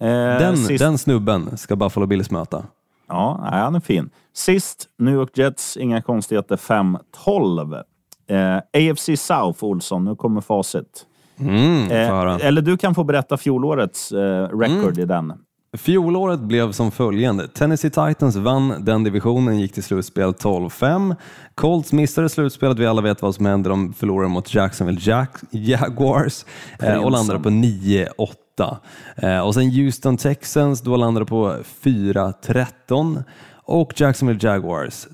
Eh, Den, sist, den snubben ska Buffalo Bills möta. Ja, nej, han är fin. Sist, New York Jets. Inga konstigheter. 5-12. Eh, AFC South, Olsson. Nu kommer facit. Mm, Eh, eller du kan få berätta fjolårets eh, record i den. Fjolåret blev som följande. Tennessee Titans vann den divisionen, gick till slutspel 12-5. Colts missade slutspelet, vi alla vet vad som hände. De förlorade mot Jacksonville Jack Jaguars eh, och landade på 9-8. Eh, och sen Houston Texans, då landade på 4-13 och Jacksonville Jaguars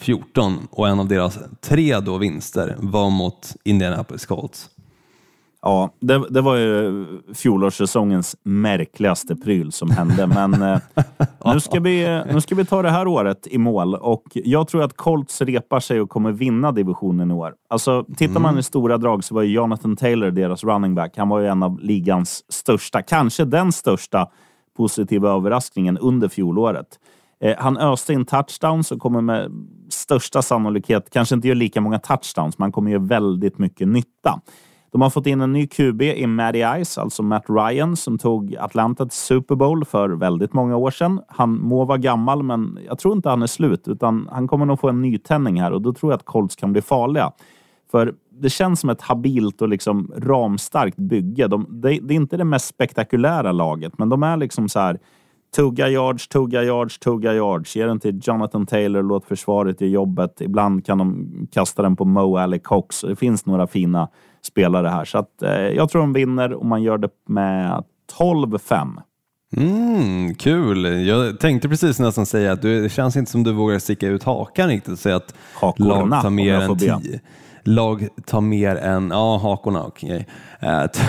3-14 och en av deras tre då vinster var mot Indianapolis Colts. Ja, det, det var ju fjolårssäsongens märkligaste pryl som hände. Men eh, nu, ska vi, nu ska vi ta det här året i mål och jag tror att Colts repar sig och kommer vinna divisionen i år. Alltså, tittar man i stora drag så var ju Jonathan Taylor deras running back. Han var ju en av ligans största, kanske den största positiva överraskningen under fjolåret. Eh, han öste in touchdowns och kommer med största sannolikhet kanske inte göra lika många touchdowns, men han kommer göra väldigt mycket nytta. De har fått in en ny QB i Matty Ice, alltså Matt Ryan, som tog Atlanta till Super Bowl för väldigt många år sedan. Han må vara gammal, men jag tror inte han är slut, utan han kommer nog få en nytändning här och då tror jag att Colts kan bli farliga. För det känns som ett habilt och liksom ramstarkt bygge. De, det, det är inte det mest spektakulära laget, men de är liksom så här tugga yards, tugga yards, tugga yards. Ge den till Jonathan Taylor, låt försvaret göra jobbet. Ibland kan de kasta den på Mo Alley Cox. Det finns några fina spelare här. Så att, eh, jag tror de vinner och man gör det med 12-5. Mm, kul! Jag tänkte precis nästan säga att du, det känns inte som du vågar sticka ut hakan riktigt och säga att Hakorna, lag tar mer än be. tio. Lag tar mer än, ja hakorna okej, eh, t-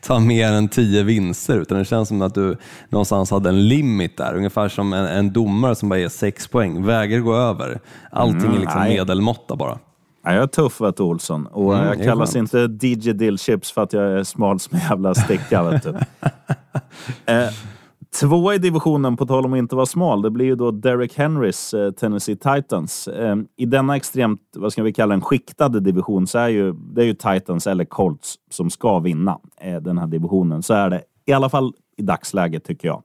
tar mer än tio vinster utan det känns som att du någonstans hade en limit där, ungefär som en, en domare som bara ger sex poäng, väger gå över. Allting är liksom nej. medelmåtta bara. Ja, jag är tuff vet du, Olsson. Och Mm, jag kallas skönt. inte DJ Dillchips för att jag är smal som en jävla sticka. vet du. eh, två i divisionen, på tal om att inte vara smal, det blir ju då Derek Henrys eh, Tennessee Titans. Eh, I denna extremt, vad ska vi kalla en skiktade division, så är ju, det är ju Titans eller Colts som ska vinna eh, den här divisionen. Så är det i alla fall i dagsläget tycker jag.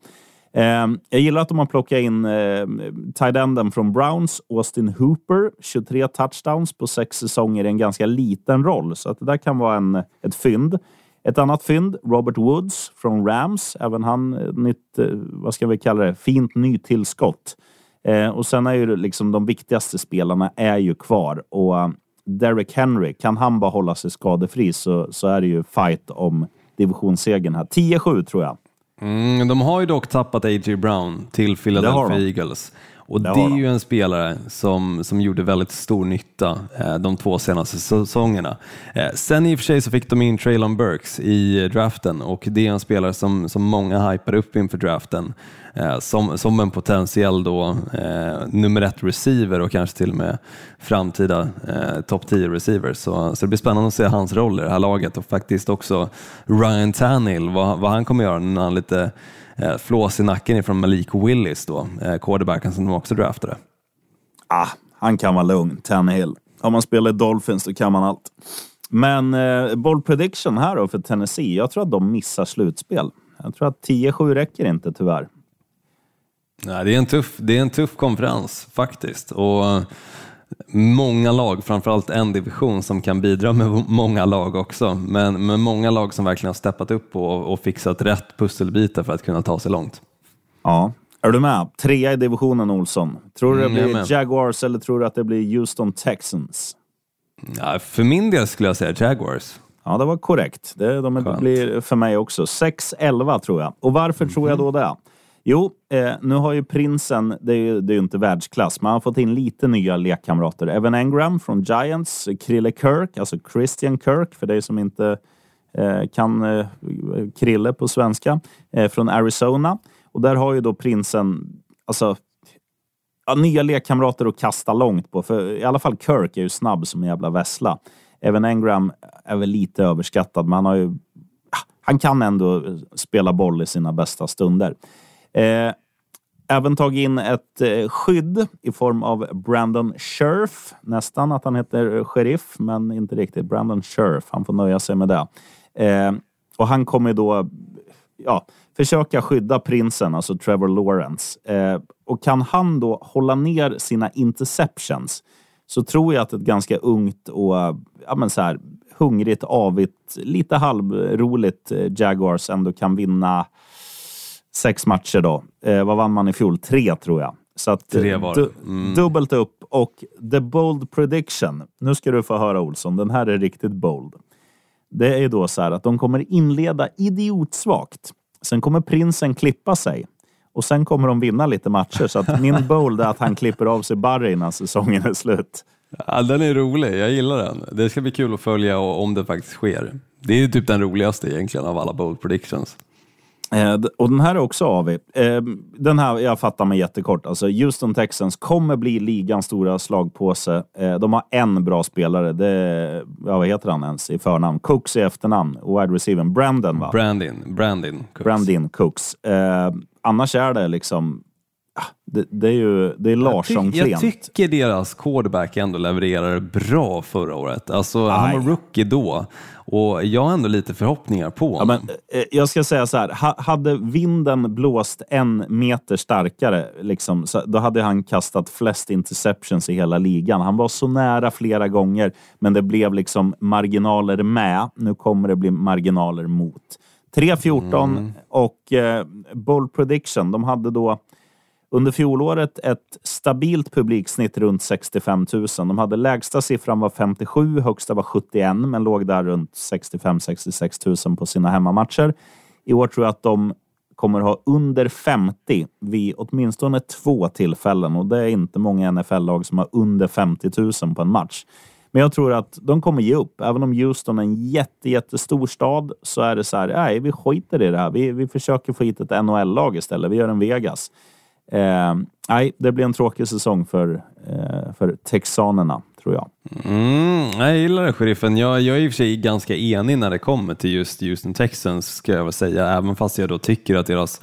Eh, jag gillar att de har plockat in eh, tight enden från Browns, Austin Hooper. 23 touchdowns på sex säsonger i en ganska liten roll, så att det där kan vara en, ett fynd. Ett annat fynd, Robert Woods från Rams. Även han eh, nytt, eh, vad ska vi kalla det, fint nytillskott. Eh, och sen är ju liksom de viktigaste spelarna är ju kvar och eh, Derek Henry, kan han bara hålla sig skadefri så, så är det ju fight om divisionssegern här. 10-7 tror jag. Mm, de har ju dock tappat A.J. Brown till Philadelphia de. Eagles. Och Det det, är de. ju en spelare som, som gjorde väldigt stor nytta eh, de två senaste säsongerna. Eh, sen i och för sig så fick de in Traylon Burks i draften och det är en spelare som, som många hypar upp inför draften eh, Eh, som, som en potentiell då, eh, nummer ett receiver och kanske till och med framtida eh, topp 10 receiver. Så, så det blir spännande att se hans roll i det här laget och faktiskt också Ryan Tannehill, vad, vad han kommer göra när han lite eh, flås i nacken ifrån Malik Willis då, eh, quarterbacken som de också draftade. Ah, han kan vara lugn, Tannehill. Om man spelar i Dolphins då kan man allt. Men eh, bold prediction här då för Tennessee. Jag tror att de missar slutspel. Jag tror att 10-7 räcker inte tyvärr. Nej, det, är en tuff, det är en tuff konferens faktiskt. Och eh, många lag, framförallt en division som kan bidra med många lag också. Men, men många lag som verkligen har steppat upp och, och fixat rätt pusselbitar för att kunna ta sig långt. Ja. Är du med? Trea i divisionen Olsson. Tror du det Mm, blir med. Jaguars eller tror du att det blir Houston Texans? Ja, för min del skulle jag säga Jaguars. Ja, det var korrekt. Det, de Skönt. blir för mig också. 6-11 tror jag. Och varför tror jag då det? Jo, eh, nu har ju prinsen, det är ju, det är ju inte världsklass, men han har fått in lite nya lekkamrater. Evan Engram från Giants, Krille Kirk, alltså Christian Kirk, för dig som inte eh, kan eh, Krille på svenska, eh, från Arizona. Och där har ju då prinsen, alltså ja, nya lekkamrater att kasta långt på. För i alla fall Kirk är ju snabb som en jävla vessla. Även Engram är väl lite överskattad, men han har ju... Han kan ändå spela boll i sina bästa stunder. Eh, även tagit in ett eh, skydd i form av Brandon Scherf. Nästan att han heter eh, Sheriff, men inte riktigt. Brandon Scherf. Han får nöja sig med det. Eh, och han kommer då ja, försöka skydda prinsen, alltså Trevor Lawrence. Eh, och kan han då hålla ner sina interceptions så tror jag att ett ganska ungt och ja, men så här, hungrigt, avigt, lite halvroligt eh, Jaguars ändå kan vinna sex matcher då. Eh, vad vann man i fjol? Tre tror jag. Så att, eh, Tre var det. du- Mm. Dubbelt upp och the bold prediction. Nu ska du få höra Olsson, den här är riktigt bold. Det är då så här att de kommer inleda idiotsvagt. Sen kommer prinsen klippa sig och sen kommer de vinna lite matcher. Så att min bold är att han klipper av sig Barry innan säsongen är slut. Ja, den är rolig, jag gillar den. Det ska bli kul att följa om det faktiskt sker. Det är ju typ den roligaste egentligen av alla bold predictions. Eh, och den här är också av. Eh, den här, jag fattar mig jättekort. Alltså Houston Texans kommer bli ligans stora slagpåse. Eh, de har en bra spelare. Det är, ja, vad heter han ens i förnamn? Cooks i efternamn. Wide receiver Brandon va? Brandin, Brandin. Cooks. Brandin Cooks. Eh, annars är det liksom... ah, Det, det är ju det är Jag, Larsson ty- jag tycker deras quarterback ändå levererade bra förra året. Alltså, han var rookie då och jag har ändå lite förhoppningar på Ja, honom. men, eh, jag ska säga så här, ha, hade vinden blåst en meter starkare, liksom, så, då hade han kastat flest interceptions i hela ligan. Han var så nära flera gånger, men det blev liksom marginaler med. Nu kommer det bli marginaler mot. 3-14 och eh, bold prediction. De hade då under fjolåret ett stabilt publiksnitt runt 65 000. De hade lägsta siffran var 57, högsta var 71, men låg där runt 65-66 000 på sina hemmamatcher. I år tror jag att de kommer ha under 50 vid åtminstone två tillfällen och det är inte många NFL-lag som har under 50 000 på en match. Men jag tror att de kommer ge upp. Även om Houston är en jätte, jättestor stad så är det så här, nej, vi skiter i det här. Vi, vi försöker få hit ett NHL-lag istället. Vi gör en Vegas. Eh, nej, det blir en tråkig säsong för, eh, för texanerna, tror jag. Mm, jag gillar det, sheriffen. Jag, jag är i och för sig ganska enig när det kommer till just Houston Texans, ska jag väl säga, även fast jag då tycker att deras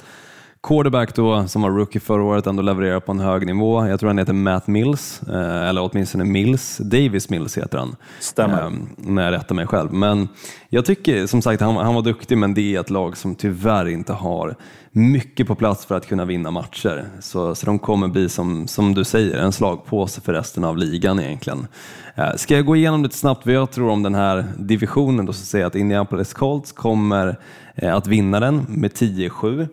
quarterback då, som var rookie förra året, ändå levererar på en hög nivå. Jag tror han heter Matt Mills, eh, eller åtminstone Mills. Davis Mills heter han. Stämmer. Ehm, när jag rättar mig själv. Men jag tycker som sagt han, han var duktig, men det är ett lag som tyvärr inte har mycket på plats för att kunna vinna matcher. Så, så de kommer bli, som, som du säger, en slagpåse för resten av ligan egentligen. Eh, Ska jag gå igenom lite snabbt vad jag tror om den här divisionen då så säger jag att Indianapolis Colts kommer eh, att vinna den med 10-7.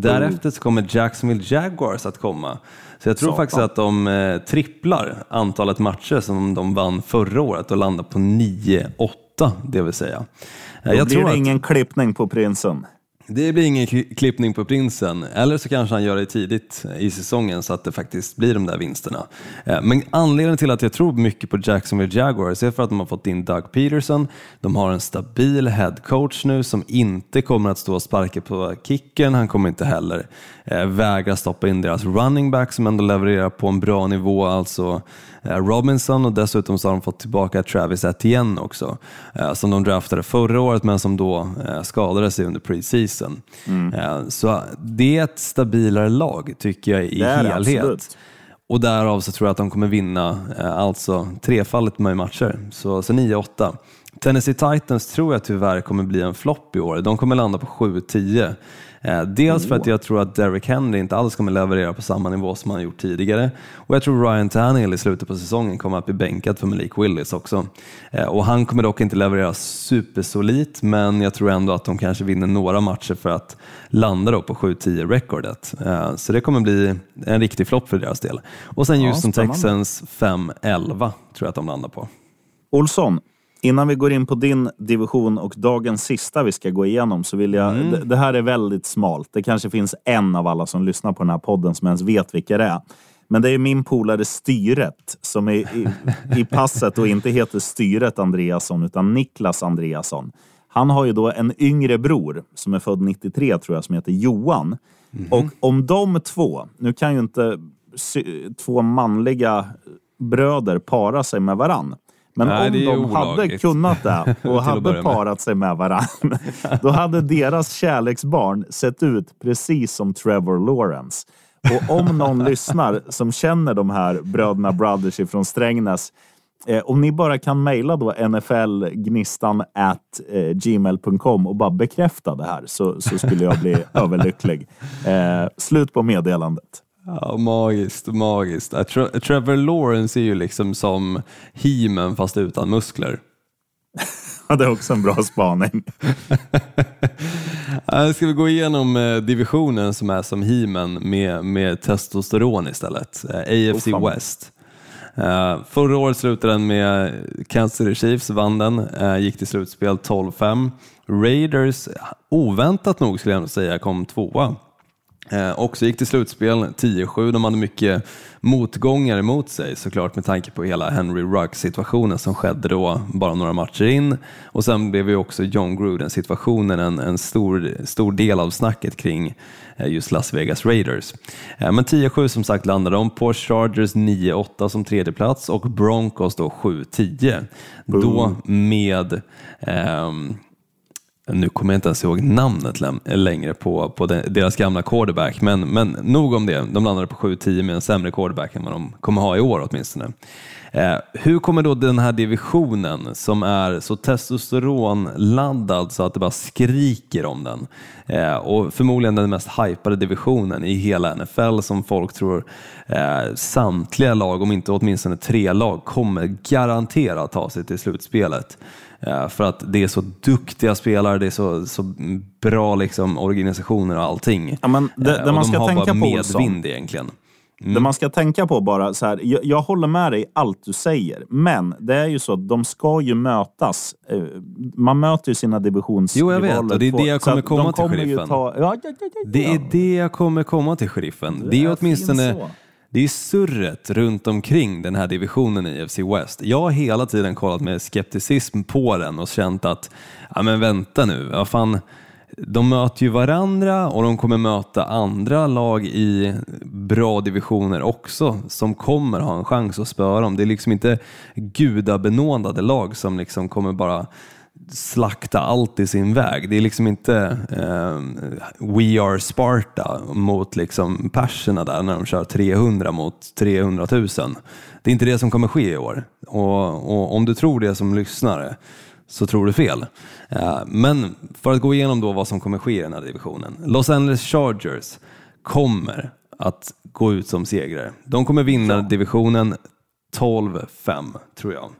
Därefter så kommer Jacksonville Jaguars att komma. Så jag tror Satan. faktiskt att de eh, tripplar antalet matcher som de vann förra året och landar på 9-8, det vill säga. Eh, Då jag blir det att ingen klippning på prinsen det blir ingen klippning på prinsen, eller så kanske han gör det tidigt eh, i säsongen så att det faktiskt blir de där vinsterna. Eh, men anledningen till att jag tror mycket på Jacksonville Jaguars är för att de har fått in Doug Peterson. De har en stabil head coach nu som inte kommer att stå och sparka på kicken. Han kommer inte heller eh, vägra stoppa in deras running back som ändå levererar på en bra nivå, alltså Robinson och dessutom så har de fått tillbaka Travis Etienne också, eh, som de draftade förra året men som då eh, skadade sig under preseason. Eh, Så det är ett stabilare lag tycker jag i helhet. absolut. Och därav så tror jag att de kommer vinna eh, alltså trefaldigt med matcher, så, så 9-8. Tennessee Titans tror jag tyvärr kommer bli en flopp i år. De kommer landa på 7-10. Eh, dels för att jag tror att Derrick Henry inte alls kommer leverera på samma nivå som han gjort tidigare och jag tror Ryan Tannehill i slutet på säsongen kommer att bli bänkad för Malik Willis också. Eh, och han kommer dock inte leverera supersolit men jag tror ändå att de kanske vinner några matcher för att landa då på 7-10 rekordet. Eh, så det kommer bli en riktig flopp för deras del. Och sen Houston spännande. Texans 5-11 tror jag att de landar på. Olsson, Innan vi går in på din division och dagens sista vi ska gå igenom så vill jag... Mm. Det, det, här är väldigt smalt. Det kanske finns en av alla som lyssnar på den här podden som ens vet vilka det är. Men det är min polare Styret som är i, i passet och inte heter Styret Andreasson utan Niklas Andreasson. Han har ju då en yngre bror som är född 93 tror jag som heter Johan. Mm. Och om de två, nu kan ju inte två manliga bröder para sig med varann. Men Nej, om de hade kunnat det och hade parat sig med varandra, då hade deras kärleksbarn sett ut precis som Trevor Lawrence. Och om någon lyssnar som känner de här bröderna Brothers ifrån Strängnäs, eh, om ni bara kan mejla då nflgnistan at eh, gmail.com och bara bekräfta det här så, så skulle jag bli överlycklig. Eh, slut på meddelandet. Ja, magiskt, magiskt. Tra Trevor Lawrence är ju liksom som He-Man fast utan muskler. Ja, det är också en bra spaning. Ska vi gå igenom eh, divisionen som är som He-Man med, med testosteron istället? Eh, AFC oh, West. Uh, förra året slutade den med Kansas City Chiefs, vann den, uh, gick till slutspel 12-5. Raiders, oväntat nog skulle jag nog säga, kom tvåa också gick till slutspel 10-7. De hade mycket motgångar emot sig såklart med tanke på hela Henry Ruggs situationen som skedde då bara några matcher in. Och sen blev ju också John Gruden situationen en, en stor, stor del av snacket kring eh, just Las Vegas Raiders. Eh, men 10-7 som sagt landade de på, Chargers 9-8 som tredje plats och Broncos då 7-10. Då med ehm, nu kommer jag inte ens ihåg namnet längre på, på deras gamla quarterback, men, men nog om det. De landade på 7-10 med en sämre quarterback än vad de kommer ha i år åtminstone. Eh, hur kommer då den här divisionen som är så testosteronladdad så att det bara skriker om den eh, och förmodligen den mest hypade divisionen i hela NFL som folk tror eh, samtliga lag, om inte åtminstone tre lag, kommer garanterat ta sig till slutspelet. Eh, för att det är så duktiga spelare, det är så, så bra liksom, organisationer och allting. Ja, men det, det eh, man ska de har tänka bara på medvind egentligen. Mm. Det man ska tänka på bara så här, jag, jag, håller med dig i allt du säger, men det är ju så att de ska ju mötas. Eh, man möter ju sina divisionsrivaler. Jo, jag vet och det är det jag kommer komma till sheriffen. Ta, ja, ja, ja, det är det jag kommer komma till sheriffen. Det, det är åtminstone det är surret runt omkring den här divisionen i FC West. Jag har hela tiden kollat med skepticism på den och känt att, ja men vänta nu, vad fan, de möter ju varandra och de kommer möta andra lag i bra divisioner också som kommer ha en chans att spöa dem. Det är liksom inte gudabenådade lag som liksom kommer bara slakta allt i sin väg. Det är liksom inte eh, We Are Sparta mot liksom perserna där när de kör 300 mot 300 000. Det är inte det som kommer ske i år. Och, och om du tror det som lyssnare så tror du fel. Eh, men för att gå igenom då vad som kommer ske i den här divisionen. Los Angeles Chargers kommer att gå ut som segrare. De kommer vinna divisionen 12-5 tror jag.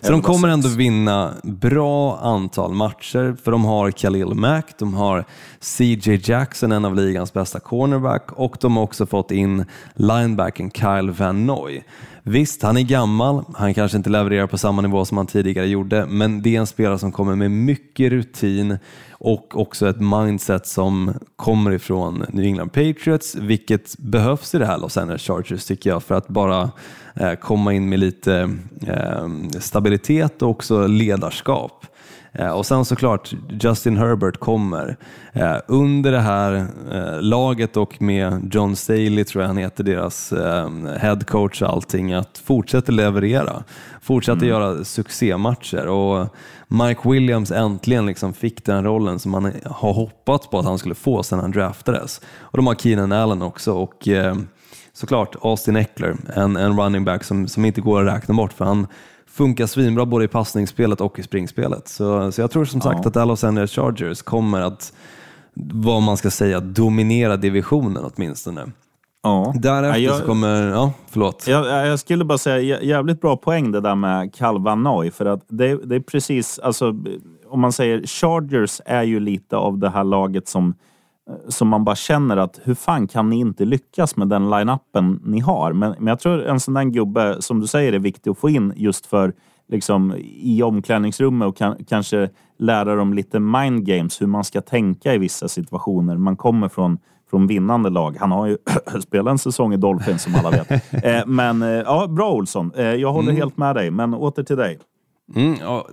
Så de kommer ändå vinna bra antal matcher för de har Khalil Mack, de har CJ Jackson, en av ligans bästa cornerback och de har också fått in linebacken Kyle Van Noy. Visst, han är gammal, han kanske inte levererar på samma nivå som han tidigare gjorde, men det är en spelare som kommer med mycket rutin och också ett mindset som kommer ifrån New England Patriots, vilket behövs i det här Los Angeles Chargers tycker jag för att bara eh, komma in med lite eh, stabilitet och också ledarskap. Eh, och sen såklart, Justin Herbert kommer eh, under det här eh, laget och med John Staley, tror jag han heter, deras head coach och allting, att fortsätta leverera. Fortsätta mm. göra succématcher och Mike Williams äntligen liksom fick den rollen som han har hoppats på att han skulle få sedan han draftades. Och de har Keenan Allen också och såklart Austin Eckler, en, en running back som, som inte går att räkna bort för han funkar svinbra både i passningsspelet och i springspelet. Så, så jag tror som sagt Ja. att Los Angeles Chargers kommer att, vad man ska säga, dominera divisionen åtminstone. Ja. Därefter Ja, jag- så kommer, ja förlåt. Jag, jag skulle bara säga jä- jävligt bra poäng det där med Calvanoy. För att det, det är precis, alltså om man säger Chargers är ju lite av det här laget som, som man bara känner att hur fan kan ni inte lyckas med den line-upen ni har? Men, men jag tror en sån där gubbe, som du säger, är viktig att få in just för liksom i omklädningsrummet och kan, kanske lära dem lite mind games, hur man ska tänka i vissa situationer. Man kommer från från vinnande lag. Han har ju spelat en säsong i Dolphins som alla vet. Eh, men eh, ja, bra Olsson. Eh, jag håller helt med dig, men åter till dig. Mm, ja,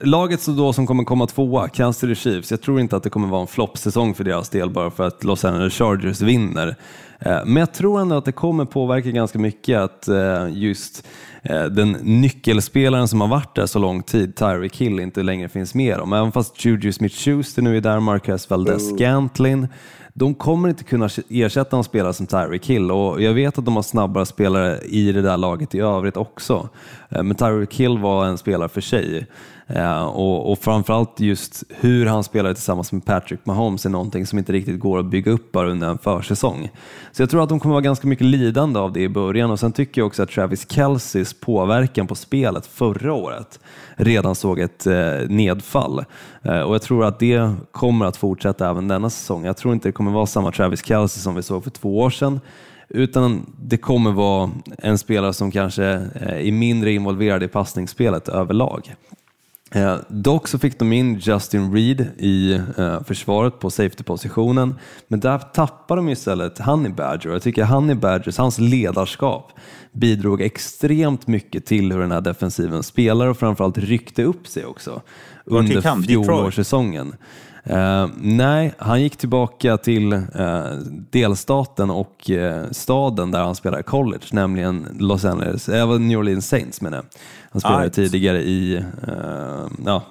laget så då som kommer komma tvåa, Kansas City Chiefs, jag tror inte att det kommer vara en floppsäsong för deras del bara för att Los Angeles Chargers vinner. Eh, Men jag tror ändå att det kommer påverka ganska mycket att eh, just den nyckelspelaren som har varit där så lång tid, Tyreek Hill, inte längre finns med dem. Även fast Juju Smith-Schuster nu är där, Marcus Valdez-Scantlin, de kommer inte kunna ersätta en spelare som Tyreek Hill och jag vet att de har snabbare spelare i det där laget i övrigt också. Eh, Men Tyreek Hill var en spelare för sig. Eh, och, och framförallt just hur han spelade tillsammans med Patrick Mahomes är någonting som inte riktigt går att bygga upp bara under en försäsong. Så jag tror att de kommer vara ganska mycket lidande av det i början och sen tycker jag också att Travis Kelceys påverkan på spelet förra året redan såg ett eh, nedfall. Eh, och jag tror att det kommer att fortsätta även denna säsong. Jag tror inte det kommer vara samma Travis Kelce som vi såg för två år sedan utan det kommer vara en spelare som kanske eh, är mindre involverad i passningsspelet överlag. Eh, dock så fick de in Justin Reed i eh, försvaret på safety-positionen, men där tappade de istället Honey Badger. Jag tycker Honey Badgers, hans ledarskap, bidrog extremt mycket till hur den här defensiven spelar och framförallt ryckte upp sig också under fjolårssäsongen. Eh, nej, han gick tillbaka till eh, delstaten och eh, staden där han spelade college, nämligen Los Angeles, äh, New Orleans Saints menar jag. Han spelade Right. tidigare i eh, ja,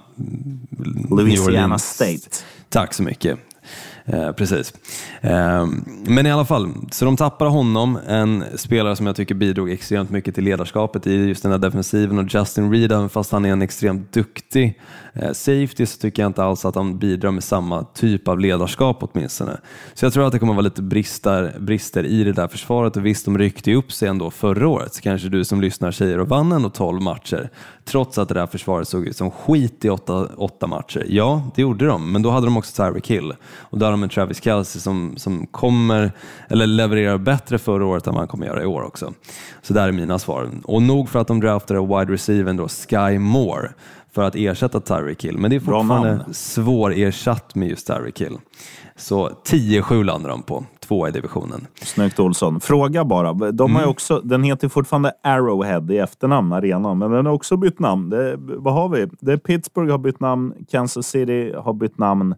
Louisiana. State. Tack så mycket. Eh, precis. Eh, men i alla fall, så de tappar honom, en spelare som jag tycker bidrog extremt mycket till ledarskapet i just den här defensiven och Justin Reed, även fast han är en extremt duktig eh, safety så tycker jag inte alls att han bidrar med samma typ av ledarskap åtminstone. Så jag tror att det kommer vara lite brister, brister i det där försvaret och visst, de ryckte ju upp sig ändå förra året, så kanske du som lyssnar säger och vann ändå 12 matcher, trots att det där försvaret såg ut som skit i åtta, åtta matcher. Ja, det gjorde de, men då hade de också Tyreek Hill och då hade de en Travis Kelce som, som kommer, eller levererar bättre förra året än vad han kommer göra i år också. Så där är mina svar. Och nog för att de draftade wide receiver då Sky Moore för att ersätta Tyreek Hill, men det är fortfarande svårersatt med just Tyreek Hill. Så 10-7 landar de på, två i divisionen. Snyggt Olsson. Fråga bara. De har ju också, den heter fortfarande Arrowhead i efternamn, arenan, men den har också bytt namn. Det, vad har vi? Det Pittsburgh har bytt namn, Kansas City har bytt namn.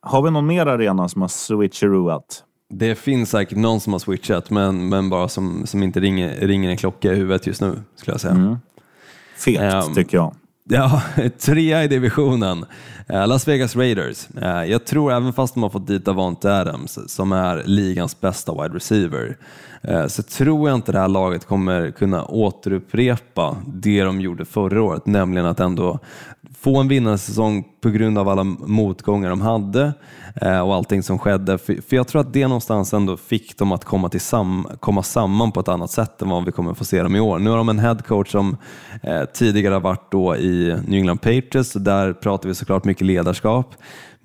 Har vi någon mer arena som har switcherooat? Det finns säkert någon som har switchat, men, men bara som, som inte ringer, ringer en klocka i huvudet just nu, skulle jag säga. Fegt, Ehm, tycker jag. Ja, trea i divisionen. Eh, Las Vegas Raiders. Eh, jag tror även fast de har fått dit Davante Adams, som är ligans bästa wide receiver, eh, så tror jag inte det här laget kommer kunna återupprepa det de gjorde förra året, nämligen att ändå få en vinnarsäsong på grund av alla motgångar de hade eh, och allting som skedde. För jag tror att det någonstans ändå fick dem att komma, till sam komma samman på ett annat sätt än vad vi kommer få se dem i år. Nu har de en headcoach som eh, tidigare har varit då i New England Patriots och där pratar vi såklart mycket ledarskap.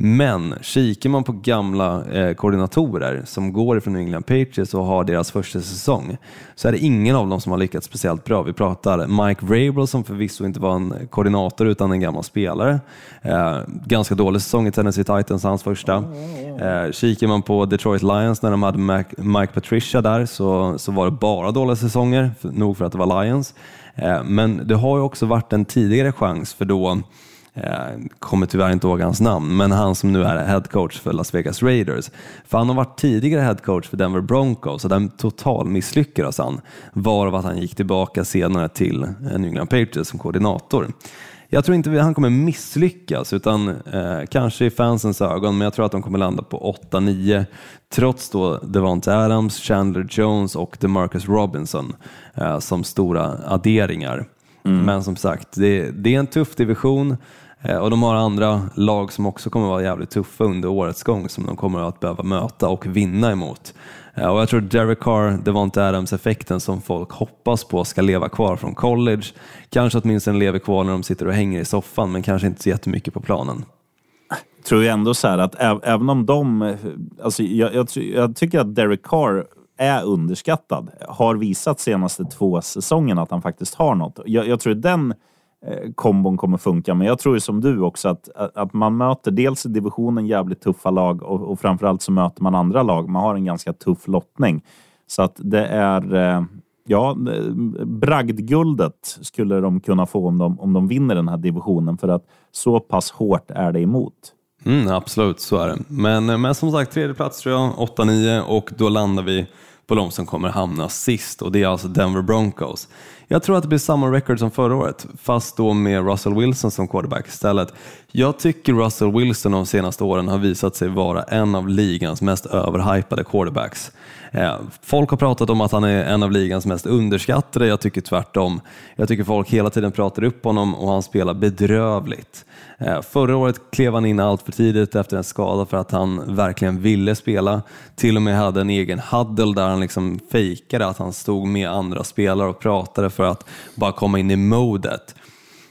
Men kikar man på gamla eh, koordinatorer som går ifrån New England Patriots och har deras första säsong så är det ingen av dem som har lyckats speciellt bra. Vi pratar Mike Vrabel som förvisso inte var en koordinator utan en gammal spelare. Eh, ganska dålig säsong i Tennessee Titans, hans första. Eh, kikar man på Detroit Lions när de hade Mac, Mike Patricia där så, så var det bara dåliga säsonger, för, nog för att det var Lions. Eh, men det har ju också varit en tidigare chans för då Eh, kommer tyvärr inte ihåg hans namn, men han som nu är head coach för Las Vegas Raiders. För han har varit tidigare head coach för Denver Broncos och den total misslyckades han, varav att han gick tillbaka senare till eh, New England Patriots som koordinator. Jag tror inte han kommer misslyckas, utan eh, kanske i fansens ögon, men jag tror att de kommer landa på 8-9, trots då Devonte Adams, Chandler Jones och DeMarcus Robinson eh, som stora adderingar. Men som sagt, det, det är en tuff division eh, och de har andra lag som också kommer vara jävligt tuffa under årets gång som de kommer att behöva möta och vinna emot. Eh, Och jag tror Derek Carr, Devonte Adams-effekten som folk hoppas på ska leva kvar från college. Kanske åtminstone lever kvar när de sitter och hänger i soffan, men kanske inte så jättemycket på planen. tror jag ändå så här att även om de... eh, Alltså jag, jag, jag tycker att Derek Carr är underskattad. Har visat senaste två säsongerna att han faktiskt har något. Jag, jag tror den eh, kombon kommer funka, men jag tror ju som du också att, att man möter dels i divisionen jävligt tuffa lag och, och framförallt så möter man andra lag. Man har en ganska tuff lottning. Så att det är... eh, Ja, bragdguldet skulle de kunna få om de, om de vinner den här divisionen för att så pass hårt är det emot. Mm, absolut, så är det. Men, eh, men som sagt, tredje plats tror jag, 8-9 och då landar vi på de som kommer hamna sist och det är alltså Denver Broncos. Jag tror att det blir samma record som förra året, fast då med Russell Wilson som quarterback istället. Jag tycker Russell Wilson de senaste åren har visat sig vara en av ligans mest överhypade quarterbacks. Eh, folk har pratat om att han är en av ligans mest underskattade, jag tycker tvärtom. Jag tycker folk hela tiden pratar upp honom och han spelar bedrövligt. Eh, förra året klev han in allt för tidigt efter en skada för att han verkligen ville spela. Till och med hade en egen huddle där han liksom fejkade att han stod med andra spelare och pratade för att bara komma in i modet.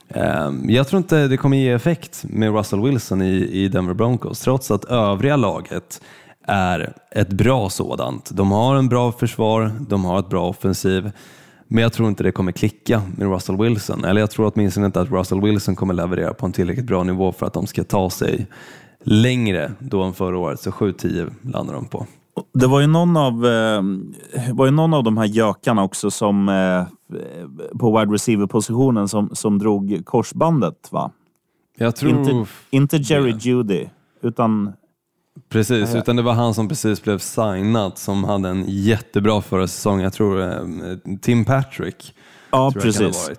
Ehm, jag tror inte det kommer ge effekt med Russell Wilson i Denver Broncos trots att övriga laget är ett bra sådant. De har en bra försvar, de har ett bra offensiv. Men jag tror inte det kommer klicka med Russell Wilson. Eller jag tror åtminstone inte att Russell Wilson kommer leverera på en tillräckligt bra nivå för att de ska ta sig längre då än förra året. Så 7-10 landar de på. Det var ju någon av, eh, var ju någon av de här gökarna också som eh, på wide receiver-positionen som, som drog korsbandet, va? Jag tror... Inte, inte Jerry det. Judy, utan Precis, utan det var han som precis blev signad som hade en jättebra förra säsong. Jag tror eh, Tim Patrick. ja, precis.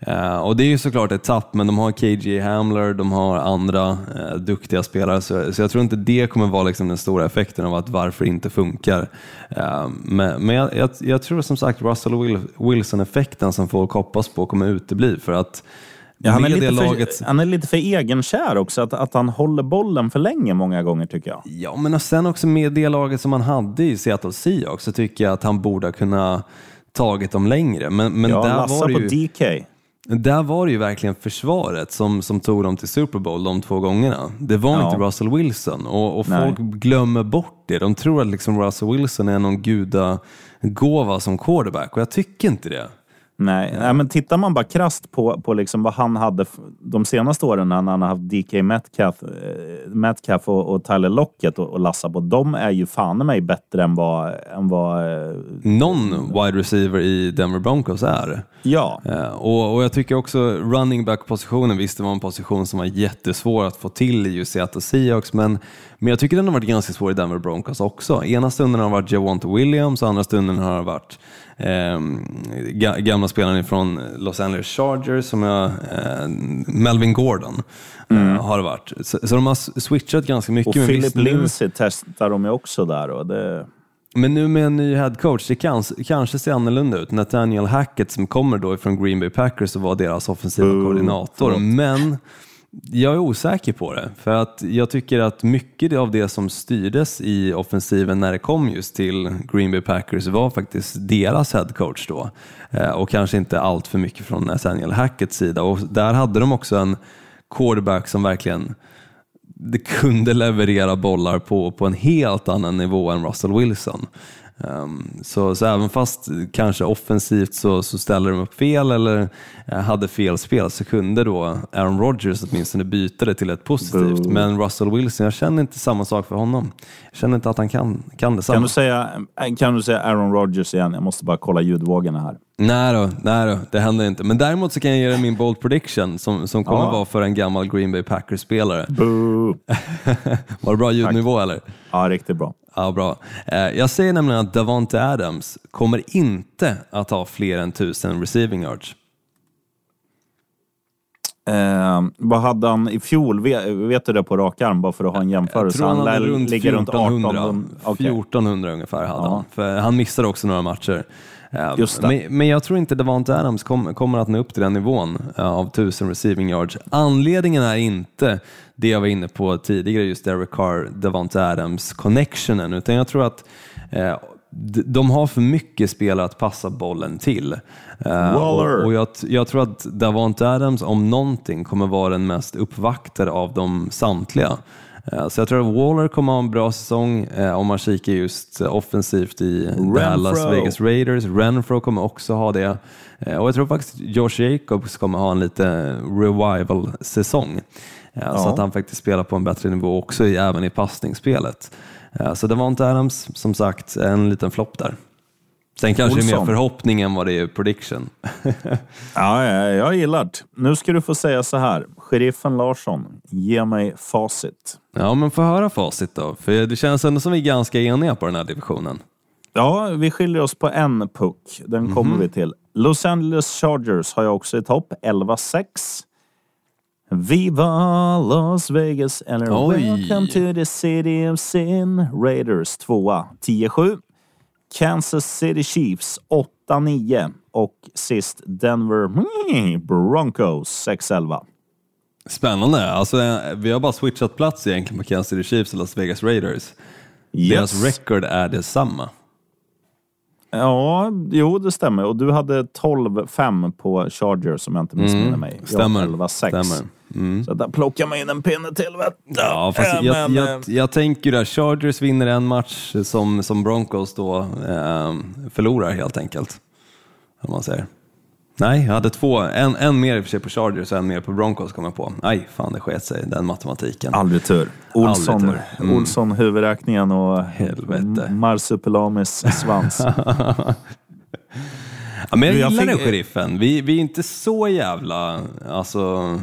Eh, och det är ju såklart ett tapp, men de har KJ Hamler, de har andra eh, duktiga spelare, så, så jag tror inte det kommer vara liksom den stora effekten av att varför inte funkar. Eh, men men jag, jag, jag tror som sagt Russell Wil- Wilson-effekten som folk hoppas på kommer utebli för att Ja, han, är lite för, han är lite för egenkär också, att, att han håller bollen för länge många gånger tycker jag. Ja, men och sen också med det laget som han hade i Seattle Seahawks så tycker jag att han borde ha kunnat tagit dem längre. Men, men Ja, där, Lassa var det på ju, DK. där var det ju verkligen försvaret som, som tog dem till Super Bowl de två gångerna. Det var Ja. inte Russell Wilson och, och folk glömmer bort det. De tror att liksom Russell Wilson är någon gudagåva som quarterback och jag tycker inte det. Nej, nej, men tittar man bara krasst på, på liksom vad han hade de senaste åren när han har haft DK Metcalf, eh, Metcalf och, och Tyler Lockett och, och på. De är ju fan mig bättre än vad... Än vad eh, Någon wide receiver i Denver Broncos är. ja, Eh, Och, och jag tycker också running back-positionen, visst det var en position som var jättesvår att få till i just Seattle Seahawks, men, men jag tycker den har varit ganska svår i Denver Broncos också. Ena stunden har det varit Javonte Williams och andra stunden har det varit eh, ga, gamla spelaren från Los Angeles Chargers, som jag, eh, Melvin Gordon, eh, har det varit. Så, så de har switchat ganska mycket. och Philip Lindsay testar de ju också där. Och det, men nu med en ny head coach, det kan, kanske ser annorlunda ut. Nathaniel Hackett som kommer då från Green Bay Packers och var deras offensiva Boo. koordinator. Förlåt. Men jag är osäker på det, för att jag tycker att mycket av det som styrdes i offensiven när det kom just till Green Bay Packers var faktiskt deras head coach då. Eh, och kanske inte allt för mycket från Nathaniel Hacketts sida. Och där hade de också en quarterback som verkligen det kunde leverera bollar på, på en helt annan nivå än Russell Wilson. Ehm, så, så även fast kanske offensivt så, så ställer de upp fel eller eh, hade fel spel så kunde då Aaron Rodgers åtminstone byta det till ett positivt. Boo. Men Russell Wilson, jag känner inte samma sak för honom. Jag känner inte att han kan, kan detsamma. kan, du säga, kan du säga Aaron Rodgers igen? Jag måste bara kolla ljudvågorna här. Nej då, nej då, det händer inte. Men däremot så kan jag dig min bold prediction som, som kommer Ja. vara för en gammal Green Bay Packers-spelare. Boo. Var det bra ljudnivå eller? Ja, riktigt bra. Ja, bra. Eh, Jag säger nämligen att Davante Adams kommer inte att ha fler än 1000 receiving yards. Eh, vad hade han i fjol? Vet, vet du det på rak arm, bara för att ha en Jag jämförelse? tror han lär runt ligga 1400, 1800. Okej. 1400 ungefär hade Ja. han. För han missade också några matcher. Eh, det. Men, men jag tror inte Davante Adams kom, kommer att nå upp till den nivån eh, av 1000 receiving yards. Anledningen är inte det jag var inne på tidigare, just Derek Carr, Davante Adams connectionen, utan jag tror att eh, de har för mycket spelare att passa bollen till. Eh, Waller. och, och jag, jag tror att Davante Adams, om någonting, kommer vara den mest uppvaktade av dem samtliga. Eh, Så jag tror att Waller kommer ha en bra säsong eh, om man kikar just eh, offensivt i Dallas Vegas Raiders. Renfro kommer också ha det. Och jag tror faktiskt Josh Jacobs kommer ha en lite revival-säsong. Eh, Så Ja. att han faktiskt spelar på en bättre nivå också även i passningsspelet. Så det var inte Adams, som sagt, en liten flopp där. Sen kanske det är mer Olsson. förhoppning än vad det är prediction. Ja, ja, jag gillar det. Nu ska du få säga så här. Sheriffen Larsson, ge mig facit. Ja, men få höra facit då, för det känns ändå som vi är ganska eniga på den här divisionen. Ja, vi skiljer oss på en puck. Den kommer vi till. Los Angeles Chargers har jag också i topp, 11-6. Viva Las Vegas, eller Oj. Welcome to the city of sin. Raiders 2 10-7. Kansas City Chiefs 8-9. Och sist Denver mm, Broncos 6-11. Spännande. Alltså, vi har bara switchat plats egentligen på Kansas City Chiefs och Las Vegas Raiders. Deras record är detsamma. Ja, jo det stämmer. Och du hade 12-5 på Chargers om jag inte missminner mig. Jag Stämmer. 11-6. Stämmer. Mm. Så där plockar man in en pinne till. Ja, fast Äh, jag, men, jag, eh, jag tänker där, Chargers vinner en match som, som Broncos då eh, förlorar helt enkelt. Om man säger. Nej, jag hade två. En, en mer i och för sig på Chargers och en mer på Broncos kom jag på. Nej, fan det sket sig, den matematiken. Aldrig tur. Olsson, Aldrig tur. Mm. Olsson huvudräkningen och Helvete. Marsupelamis svans. Ja, men jag jag gillar den sheriffen. Vi, vi är inte så jävla alltså,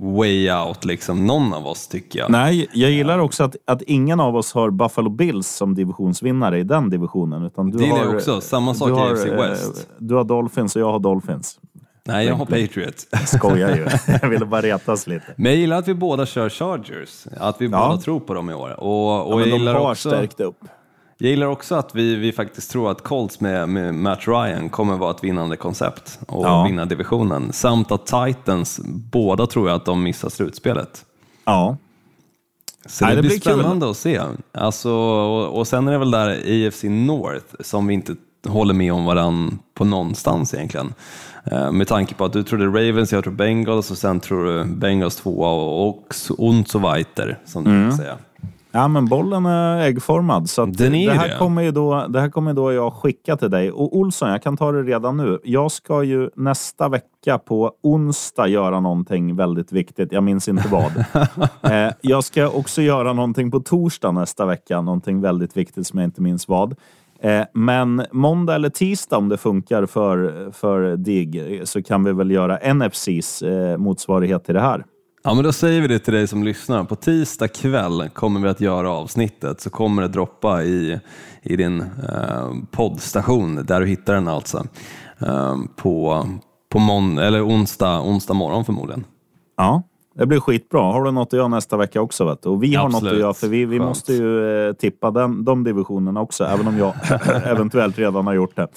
way out, liksom. någon av oss tycker jag. Nej, jag gillar också att, att ingen av oss har Buffalo Bills som divisionsvinnare i den divisionen. Utan du Det gillar jag också. Samma sak i AFC eh, West. Du har Dolphins och jag har Dolphins. Nej, jag har Patriots. Skojar ju. jag ville bara retas lite. Men jag gillar att vi båda kör Chargers. Att vi Ja. båda tror på dem i år. Och, och Ja, jag, de gillar har också, stärkt upp. Jag gillar också att vi, vi faktiskt tror att Colts med, med Matt Ryan kommer vara ett vinnande koncept och Ja. vinna divisionen. Samt att Titans, båda tror jag att de missar slutspelet. Ja. Så Nej, det, det blir blir kul. spännande att se. Alltså, och, och sen är det väl där AFC North som vi inte håller med om varann på någonstans egentligen. Eh, Med tanke på att du trodde Ravens, jag tror Bengals och sen tror du Bengals tvåa och, och, weiter, som du Mm. brukar säga. Ja, men bollen är äggformad. Så det, ju här det. Kommer ju då, det här kommer då jag skicka till dig. Och Olsson, jag kan ta det redan nu. Jag ska ju nästa vecka på onsdag göra någonting väldigt viktigt. Jag minns inte vad. eh, jag ska också göra någonting på torsdag nästa vecka. Någonting väldigt viktigt som jag inte minns vad. Eh, men måndag eller tisdag om det funkar för, för DIG så kan vi väl göra NFCs eh, motsvarighet till det här. Ja, men då säger vi det till dig som lyssnar. På tisdag kväll kommer vi att göra avsnittet, så kommer det droppa i, i din eh, poddstation, där du hittar den alltså, eh, på, på mån- eller onsdag, onsdag morgon förmodligen. Ja, det blir skitbra. Har du något att göra nästa vecka också? Vet du? Och vi har något Absolut. att göra, för vi, vi Skönt. måste ju eh, tippa den, de divisionerna också, även om jag eventuellt redan har gjort det.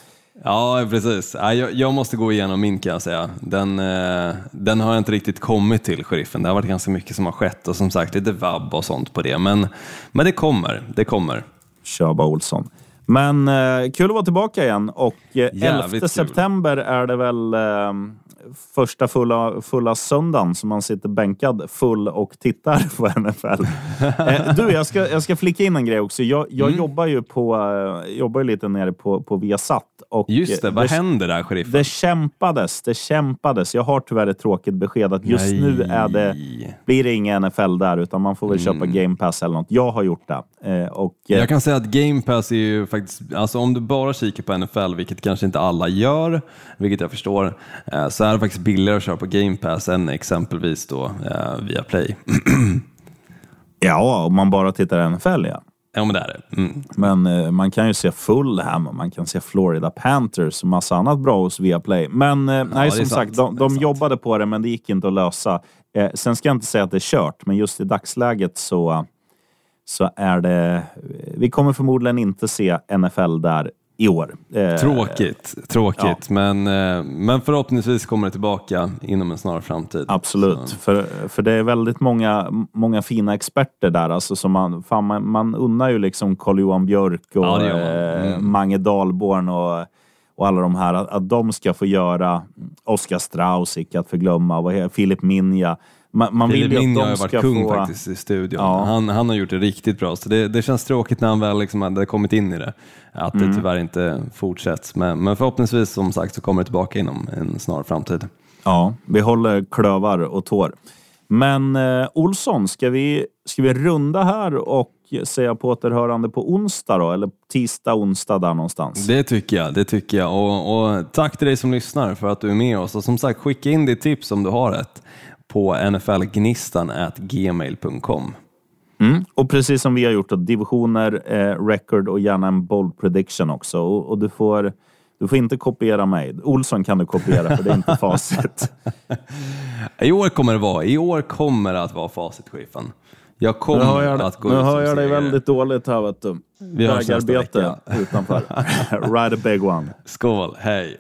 Ja, precis. Ja, Jag, måste gå igenom min kan jag säga. Den, eh, den har jag inte riktigt kommit till, sheriffen. Det har varit ganska mycket som har skett och som sagt lite vabb och sånt på det. Men, men det kommer, det kommer. Kör bara Olsson. Men eh, kul att vara tillbaka igen och eh, 11 Jävligt kul. september är det väl eh, första fulla, fulla söndagen som man sitter bänkad full och tittar på NFL. eh, du, jag ska, jag ska flicka in en grej också. Jag, jag Mm. jobbar ju på, eh, jobbar lite nere på, på Viasat. Och, Just det, eh, vad händer där, sheriffen? Det kämpades, det kämpades. Jag har tyvärr ett tråkigt besked att just nu är det, blir det ingen NFL där, utan man får väl köpa Game Pass eller något. Jag har gjort det. Eh, och, eh, Jag kan säga att Game Pass är ju faktiskt, alltså om du bara kikar på NFL, vilket kanske inte alla gör, vilket jag förstår, så är det faktiskt billigare att köra på Game Pass än exempelvis då eh, via Play. Ja, om man bara tittar NFL, ja. Ja, men det är det. Mm. Men eh, man kan ju se Fulham man kan se Florida Panthers och massa annat bra hos Viaplay. Men eh, nej, är som sant. sagt, de, de sant. jobbade på det, men det gick inte att lösa. Eh, sen ska jag inte säga att det är kört, men just i dagsläget så, så är det... Vi kommer förmodligen inte se NFL där i år. Eh, Tråkigt, tråkigt. Men, eh, men förhoppningsvis kommer det tillbaka inom en snar framtid. Absolut, Så, för, för det är väldigt många, många fina experter där. Alltså, som man, fan, man, man unnar ju liksom Carl-Johan Björk och Ja, eh, Mm. Mange Dahlborn och, och alla de här, att, att de ska få göra Oskar Strauss, icke att förglömma, Filip Minja. Man, man vill ju att har de ska varit kung få... faktiskt i studion. Ja. Han, han har gjort det riktigt bra, så det, det känns tråkigt när han väl liksom hade kommit in i det. Att Mm. det tyvärr inte fortsätts. Men, men förhoppningsvis som sagt så kommer det tillbaka inom en snar framtid. Ja, vi håller klövar och tår. Men eh, Olsson, ska vi, ska vi runda här och säga på återhörande på onsdag då? Eller tisdag, onsdag där någonstans? Det tycker jag. det tycker jag. Och, och Tack till dig som lyssnar för att du är med oss. Och som sagt, skicka in ditt tips om du har ett på nflgnistan.gmail.com. Mm. Och precis som vi har gjort, då, divisioner, eh, record och gärna en bold prediction också. Och, och du, får, du får inte kopiera mig. Olsson kan du kopiera för det är inte facit. I år kommer det vara, i år kommer det att vara facitchefen. Jag Nu kommer hör jag, att gå nu ut hör som jag dig väldigt dåligt här vet du. Vi Vägarbete utanför. Ride a big one. Skål, hej!